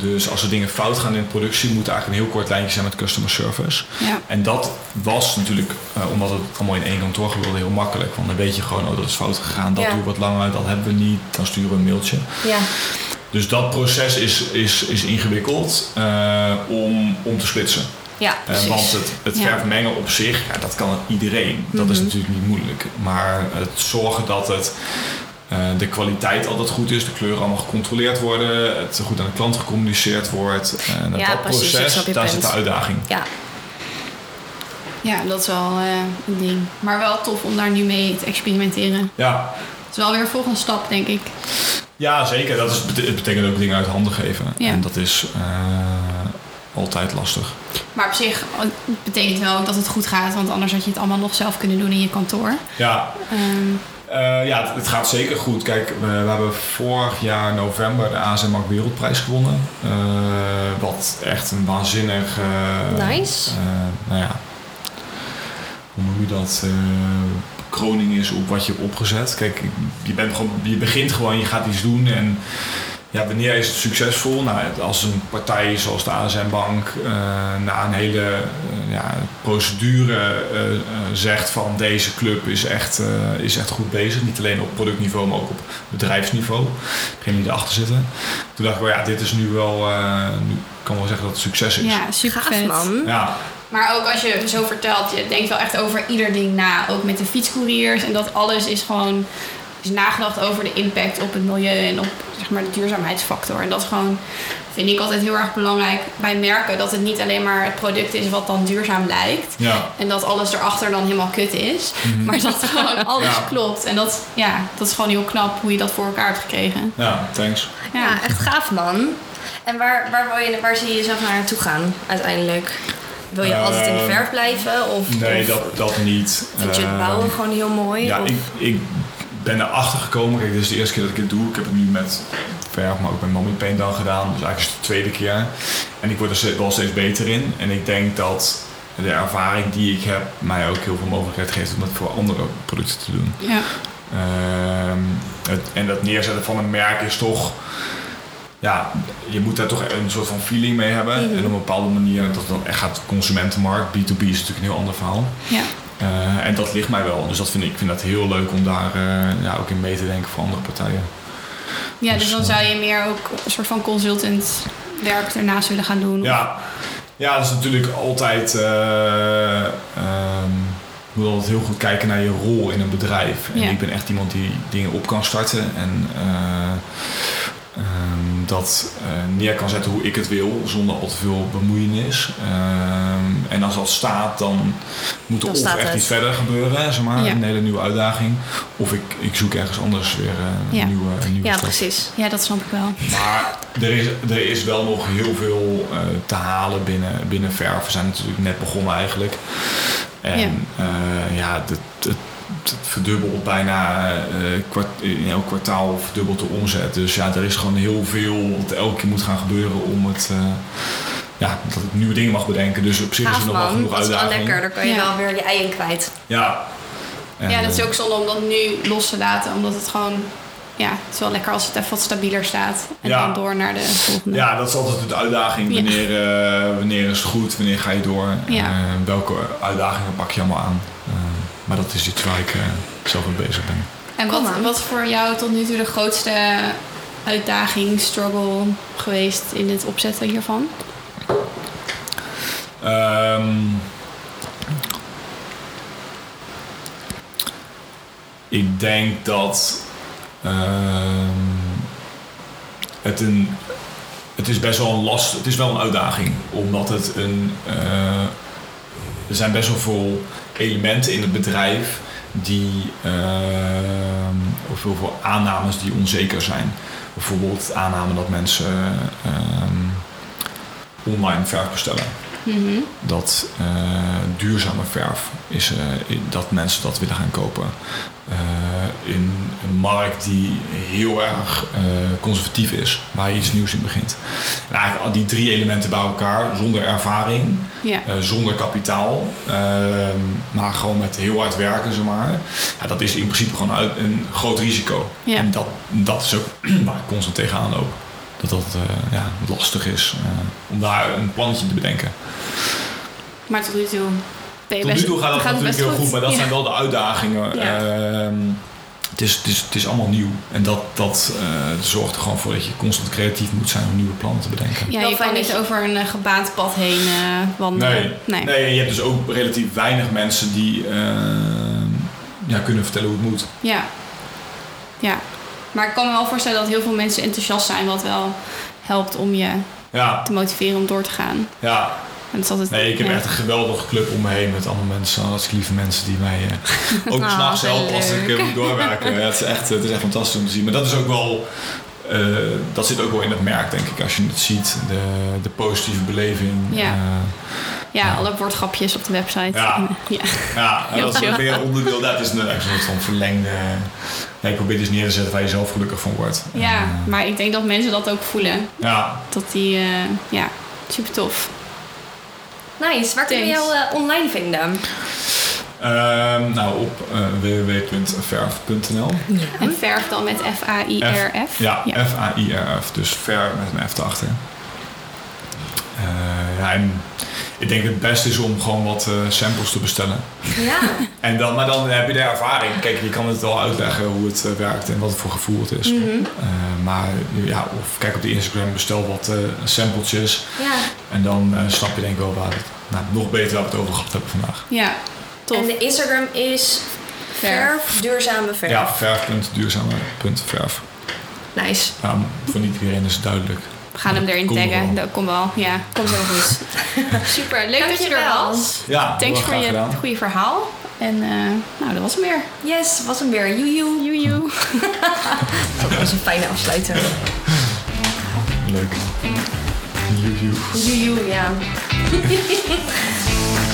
Speaker 4: Dus als er dingen fout gaan in de productie, moet er eigenlijk een heel kort lijntje zijn met customer service.
Speaker 2: Ja.
Speaker 4: En dat was natuurlijk, eh, omdat het allemaal in één kantoor gebeurde, heel makkelijk. Want dan weet je gewoon, oh dat is fout gegaan, dat
Speaker 1: Ja.
Speaker 4: duurt wat langer, dat hebben we niet. Dan sturen we een mailtje.
Speaker 1: Ja,
Speaker 4: Dus dat proces is, is, is ingewikkeld eh, om, om te splitsen.
Speaker 1: ja
Speaker 4: Eh, want het, het
Speaker 2: Ja.
Speaker 4: verfmengen op zich, ja, dat kan iedereen. Dat is natuurlijk niet moeilijk. Maar het zorgen dat het eh, de kwaliteit altijd goed is, de kleuren allemaal gecontroleerd worden, het goed aan de klant gecommuniceerd wordt. En dat,
Speaker 1: Ja,
Speaker 4: dat
Speaker 1: precies,
Speaker 4: proces, daar
Speaker 1: punt.
Speaker 4: zit de uitdaging.
Speaker 1: Ja,
Speaker 2: Ja, dat is wel eh, een ding. Maar wel tof om daar nu mee te experimenteren.
Speaker 4: Ja,
Speaker 2: Het is wel weer een volgende stap, denk ik.
Speaker 4: ja zeker. Dat is, het betekent ook dingen uit handen geven.
Speaker 2: Ja.
Speaker 4: En dat is eh, altijd lastig.
Speaker 2: Maar op zich het betekent wel ook dat het goed gaat. Want anders had je het allemaal nog zelf kunnen doen in je kantoor.
Speaker 4: Ja,
Speaker 2: Ehm,
Speaker 4: Eh, ja, het, gaat zeker goed. Kijk, we, we hebben vorig jaar november de ASM Mark Wereldprijs gewonnen. Eh, wat echt een waanzinnig... eh,
Speaker 1: Nice.
Speaker 4: nou ja, hoe noem je dat? kroning is op wat je hebt opgezet. Kijk, je, bent gewoon, je begint gewoon, je gaat iets doen en... Ja, wanneer is het succesvol? Nou, als een partij zoals de ASM Bank eh, na een hele eh, ja, procedure eh, zegt van deze club is echt, eh, is echt goed bezig. Niet alleen op productniveau, maar ook op bedrijfsniveau. Degene die erachter zitten. Toen dacht ik, wel, ja, dit is nu wel, eh, nu kan wel zeggen dat het succes is.
Speaker 2: ja, super
Speaker 1: gaaf man.
Speaker 4: Ja,
Speaker 2: Maar ook als je zo vertelt, je denkt wel echt over ieder ding na. Ook met de fietscouriers. En dat alles is gewoon is nagedacht over de impact op het milieu en op zeg maar, de duurzaamheidsfactor. En dat is gewoon, vind ik altijd heel erg belangrijk bij merken. Dat het niet alleen maar het product is wat dan duurzaam lijkt.
Speaker 4: ja.
Speaker 2: En dat alles erachter dan helemaal kut is. Maar dat gewoon alles
Speaker 4: Ja.
Speaker 2: klopt. En dat, ja, dat is gewoon heel knap hoe je dat voor elkaar hebt gekregen.
Speaker 4: Ja, thanks.
Speaker 1: Ja, echt gaaf man. En waar, waar, wil je, waar zie je jezelf naar naartoe gaan uiteindelijk? Wil je altijd in de
Speaker 4: Ehm,
Speaker 1: verf blijven? Of,
Speaker 4: Nee,
Speaker 1: of
Speaker 4: dat, dat niet.
Speaker 1: vind je het
Speaker 4: Ehm,
Speaker 1: bouwen gewoon heel mooi?
Speaker 4: Ja,
Speaker 1: Of-
Speaker 4: ik, ik ben erachter gekomen. Kijk, dit is de eerste keer dat ik het doe. Ik heb het nu met verf, maar ook met Mommy Paint dan gedaan. Dus eigenlijk is het de tweede keer. En ik word er wel steeds beter in. En ik denk dat de ervaring die ik heb mij ook heel veel mogelijkheid geeft om dat voor andere producten te doen.
Speaker 2: Ja.
Speaker 4: Ehm, het, en dat neerzetten van een merk is toch. Ja, je moet daar toch een soort van feeling mee hebben.
Speaker 1: Mhm.
Speaker 4: En op een bepaalde manier, dat dan echt gaat de consumentenmarkt. B2B is natuurlijk een heel ander verhaal.
Speaker 2: Ja.
Speaker 4: Eh, en dat ligt mij wel. Dus dat vind ik, ik vind dat heel leuk om daar eh, ja, ook in mee te denken voor andere partijen.
Speaker 2: ja, dus
Speaker 4: Dus,
Speaker 2: dan
Speaker 4: eh,
Speaker 2: zou je meer ook een soort van consultant werk ernaast willen gaan doen.
Speaker 4: Ja, ja dat is natuurlijk altijd. ehm, je moet altijd heel goed kijken naar je rol in een bedrijf. En
Speaker 2: Ja.
Speaker 4: ik ben echt iemand die dingen op kan starten en ehm, dat eh, neer kan zetten hoe ik het wil, zonder al te veel bemoeienis. Ehm, en als dat staat, dan moet er
Speaker 1: Dan
Speaker 4: of echt
Speaker 1: het.
Speaker 4: iets verder gebeuren, zeg maar,
Speaker 2: Ja.
Speaker 4: een hele nieuwe uitdaging. Of ik, ik zoek ergens anders weer eh,
Speaker 2: Ja.
Speaker 4: een nieuwe, een nieuwe
Speaker 1: ja,
Speaker 4: stap.
Speaker 1: precies.
Speaker 2: Ja, dat snap ik wel.
Speaker 4: Maar er is, er is wel nog heel veel eh, te halen binnen, binnen verf. We zijn natuurlijk net begonnen eigenlijk. En
Speaker 2: Ja.
Speaker 4: ja, ja het, het verdubbelt bijna eh, kwart, in elk kwartaal verdubbelt de omzet. Dus ja, er is gewoon heel veel wat elke keer moet gaan gebeuren om het... eh, ja, dat ik nieuwe dingen mag bedenken. Dus op zich is er nog wel
Speaker 1: man.
Speaker 4: genoeg
Speaker 1: Dat is wel
Speaker 4: uitdaging.
Speaker 1: lekker. Daar kan je
Speaker 2: Ja.
Speaker 1: wel weer je ei in kwijt.
Speaker 4: Ja. En,
Speaker 2: ja, dat is
Speaker 4: eh,
Speaker 2: ook zonde om dat nu los te laten. Omdat het gewoon... Ja, het is wel lekker als het even wat stabieler staat. En
Speaker 4: Ja.
Speaker 2: dan door naar de volgende.
Speaker 4: Ja, dat is altijd de uitdaging.
Speaker 2: Ja.
Speaker 4: Wanneer, eh, wanneer is het goed? Wanneer ga je door?
Speaker 2: Ja.
Speaker 4: Eh, welke uitdagingen pak je allemaal aan? Maar dat is iets waar ik eh, zelf mee bezig ben.
Speaker 2: En wat, wat voor jou tot nu toe de grootste uitdaging, struggle geweest in het opzetten hiervan?
Speaker 4: Ehm, ik denk dat ehm, het een. Het is best wel een last. Het is wel een uitdaging. Omdat het een. eh, er zijn best wel veel elementen in het bedrijf die. ehm, of heel veel aannames die onzeker zijn. Bijvoorbeeld aanname dat mensen ehm, online verf bestellen
Speaker 2: Mhm.
Speaker 4: dat eh, duurzame verf is eh, dat mensen dat willen gaan kopen. In een markt die heel erg eh, conservatief is, waar je iets nieuws in begint. En eigenlijk al die drie elementen bij elkaar, zonder ervaring,
Speaker 2: Ja.
Speaker 4: eh, zonder kapitaal, ehm, maar gewoon met heel hard werken, zeg maar. Ja, dat is in principe gewoon uit, een groot risico.
Speaker 2: Ja.
Speaker 4: En dat, dat is ook waar ik constant tegenaan loop. Dat dat eh, ja, lastig is om daar een plannetje te bedenken.
Speaker 2: Maar tot nu toe
Speaker 4: Tot nu toe gaat dat natuurlijk heel goed, maar dat zijn wel de uitdagingen. Het, is, het, is, het is allemaal nieuw. En dat, dat eh, zorgt er gewoon voor dat je constant creatief moet zijn om nieuwe plannen te bedenken.
Speaker 2: Ja, je kan niet over een gebaand pad heen eh, wandelen.
Speaker 4: Nee.
Speaker 2: nee.
Speaker 4: Je hebt dus ook relatief weinig mensen die ehm, ja, kunnen vertellen hoe het moet.
Speaker 2: Ja. Ja. Maar ik kan me wel voorstellen dat heel veel mensen enthousiast zijn, wat wel helpt om je
Speaker 4: Ja,
Speaker 2: te motiveren om door te gaan.
Speaker 4: ja.
Speaker 2: En dat is altijd,
Speaker 4: Nee, ik heb
Speaker 2: ja.
Speaker 4: echt een geweldige club om me heen met allemaal mensen, hartstikke lieve mensen die mij eh, ook
Speaker 1: Ah,
Speaker 4: s'nachts helpen als ik eh, moet doorwerken. Ja, het, is echt, het is echt fantastisch om te zien. Maar dat is ook wel, eh, dat zit ook wel in het merk, denk ik, als je het ziet. De, de positieve beleving.
Speaker 2: Ja.
Speaker 4: Eh,
Speaker 2: Ja, alle woordgrapjes op de website.
Speaker 4: Ja.
Speaker 2: ja.
Speaker 4: ja, en dat is weer onderdeel, dat is een, soort van verlengde... Ja, ik probeer dus neer te zetten waar je zelf gelukkig van wordt.
Speaker 2: ja,
Speaker 4: En,
Speaker 2: maar ik denk dat mensen dat ook voelen.
Speaker 4: ja,
Speaker 2: Dat die, ja, super tof.
Speaker 1: Nice. Waar kunnen we jou eh, online vinden?
Speaker 4: Ehm, nou, op eh, www.verf.nl.
Speaker 2: En verf dan met F-A-I-R-F.
Speaker 4: Ja,
Speaker 2: Ja.
Speaker 4: F-A-I-R-F. Dus ver met een F erachter. Eh, ja, en ik denk het beste is om gewoon wat eh, samples te bestellen.
Speaker 1: Ja.
Speaker 4: En dan, maar dan heb je de ervaring. Kijk, je kan het wel uitleggen hoe het eh, werkt en wat het voor gevoel het is.
Speaker 1: Mhm.
Speaker 4: Eh, maar ja, of kijk op de Instagram, bestel wat eh sampletjes.
Speaker 1: ja.
Speaker 4: En dan eh, snap je denk ik wel waar het, nou, nog beter waar we het over gehad hebben vandaag.
Speaker 2: Ja, tof.
Speaker 1: En de Instagram is
Speaker 2: Verf.
Speaker 1: verf, duurzame verf.
Speaker 4: Ja, verf.duurzame.verf.
Speaker 1: Nice.
Speaker 4: Ja, voor niet iedereen is het duidelijk.
Speaker 2: We gaan hem erin
Speaker 4: er
Speaker 2: taggen.
Speaker 4: wel.
Speaker 2: Dat komt wel. Ja, komt zo goed. Super, leuk dat je er
Speaker 1: Dankjewel.
Speaker 2: was.
Speaker 4: Ja,
Speaker 2: Thanks
Speaker 4: heel
Speaker 2: voor je
Speaker 4: gedaan.
Speaker 2: goede verhaal. En eh, nou, dat was hem weer.
Speaker 1: Yes, was hem weer. Joejoe.
Speaker 2: Joejoe.
Speaker 1: Dat was een fijne afsluiter.
Speaker 4: Leuk. Joejoe.
Speaker 1: Joejoe, ja.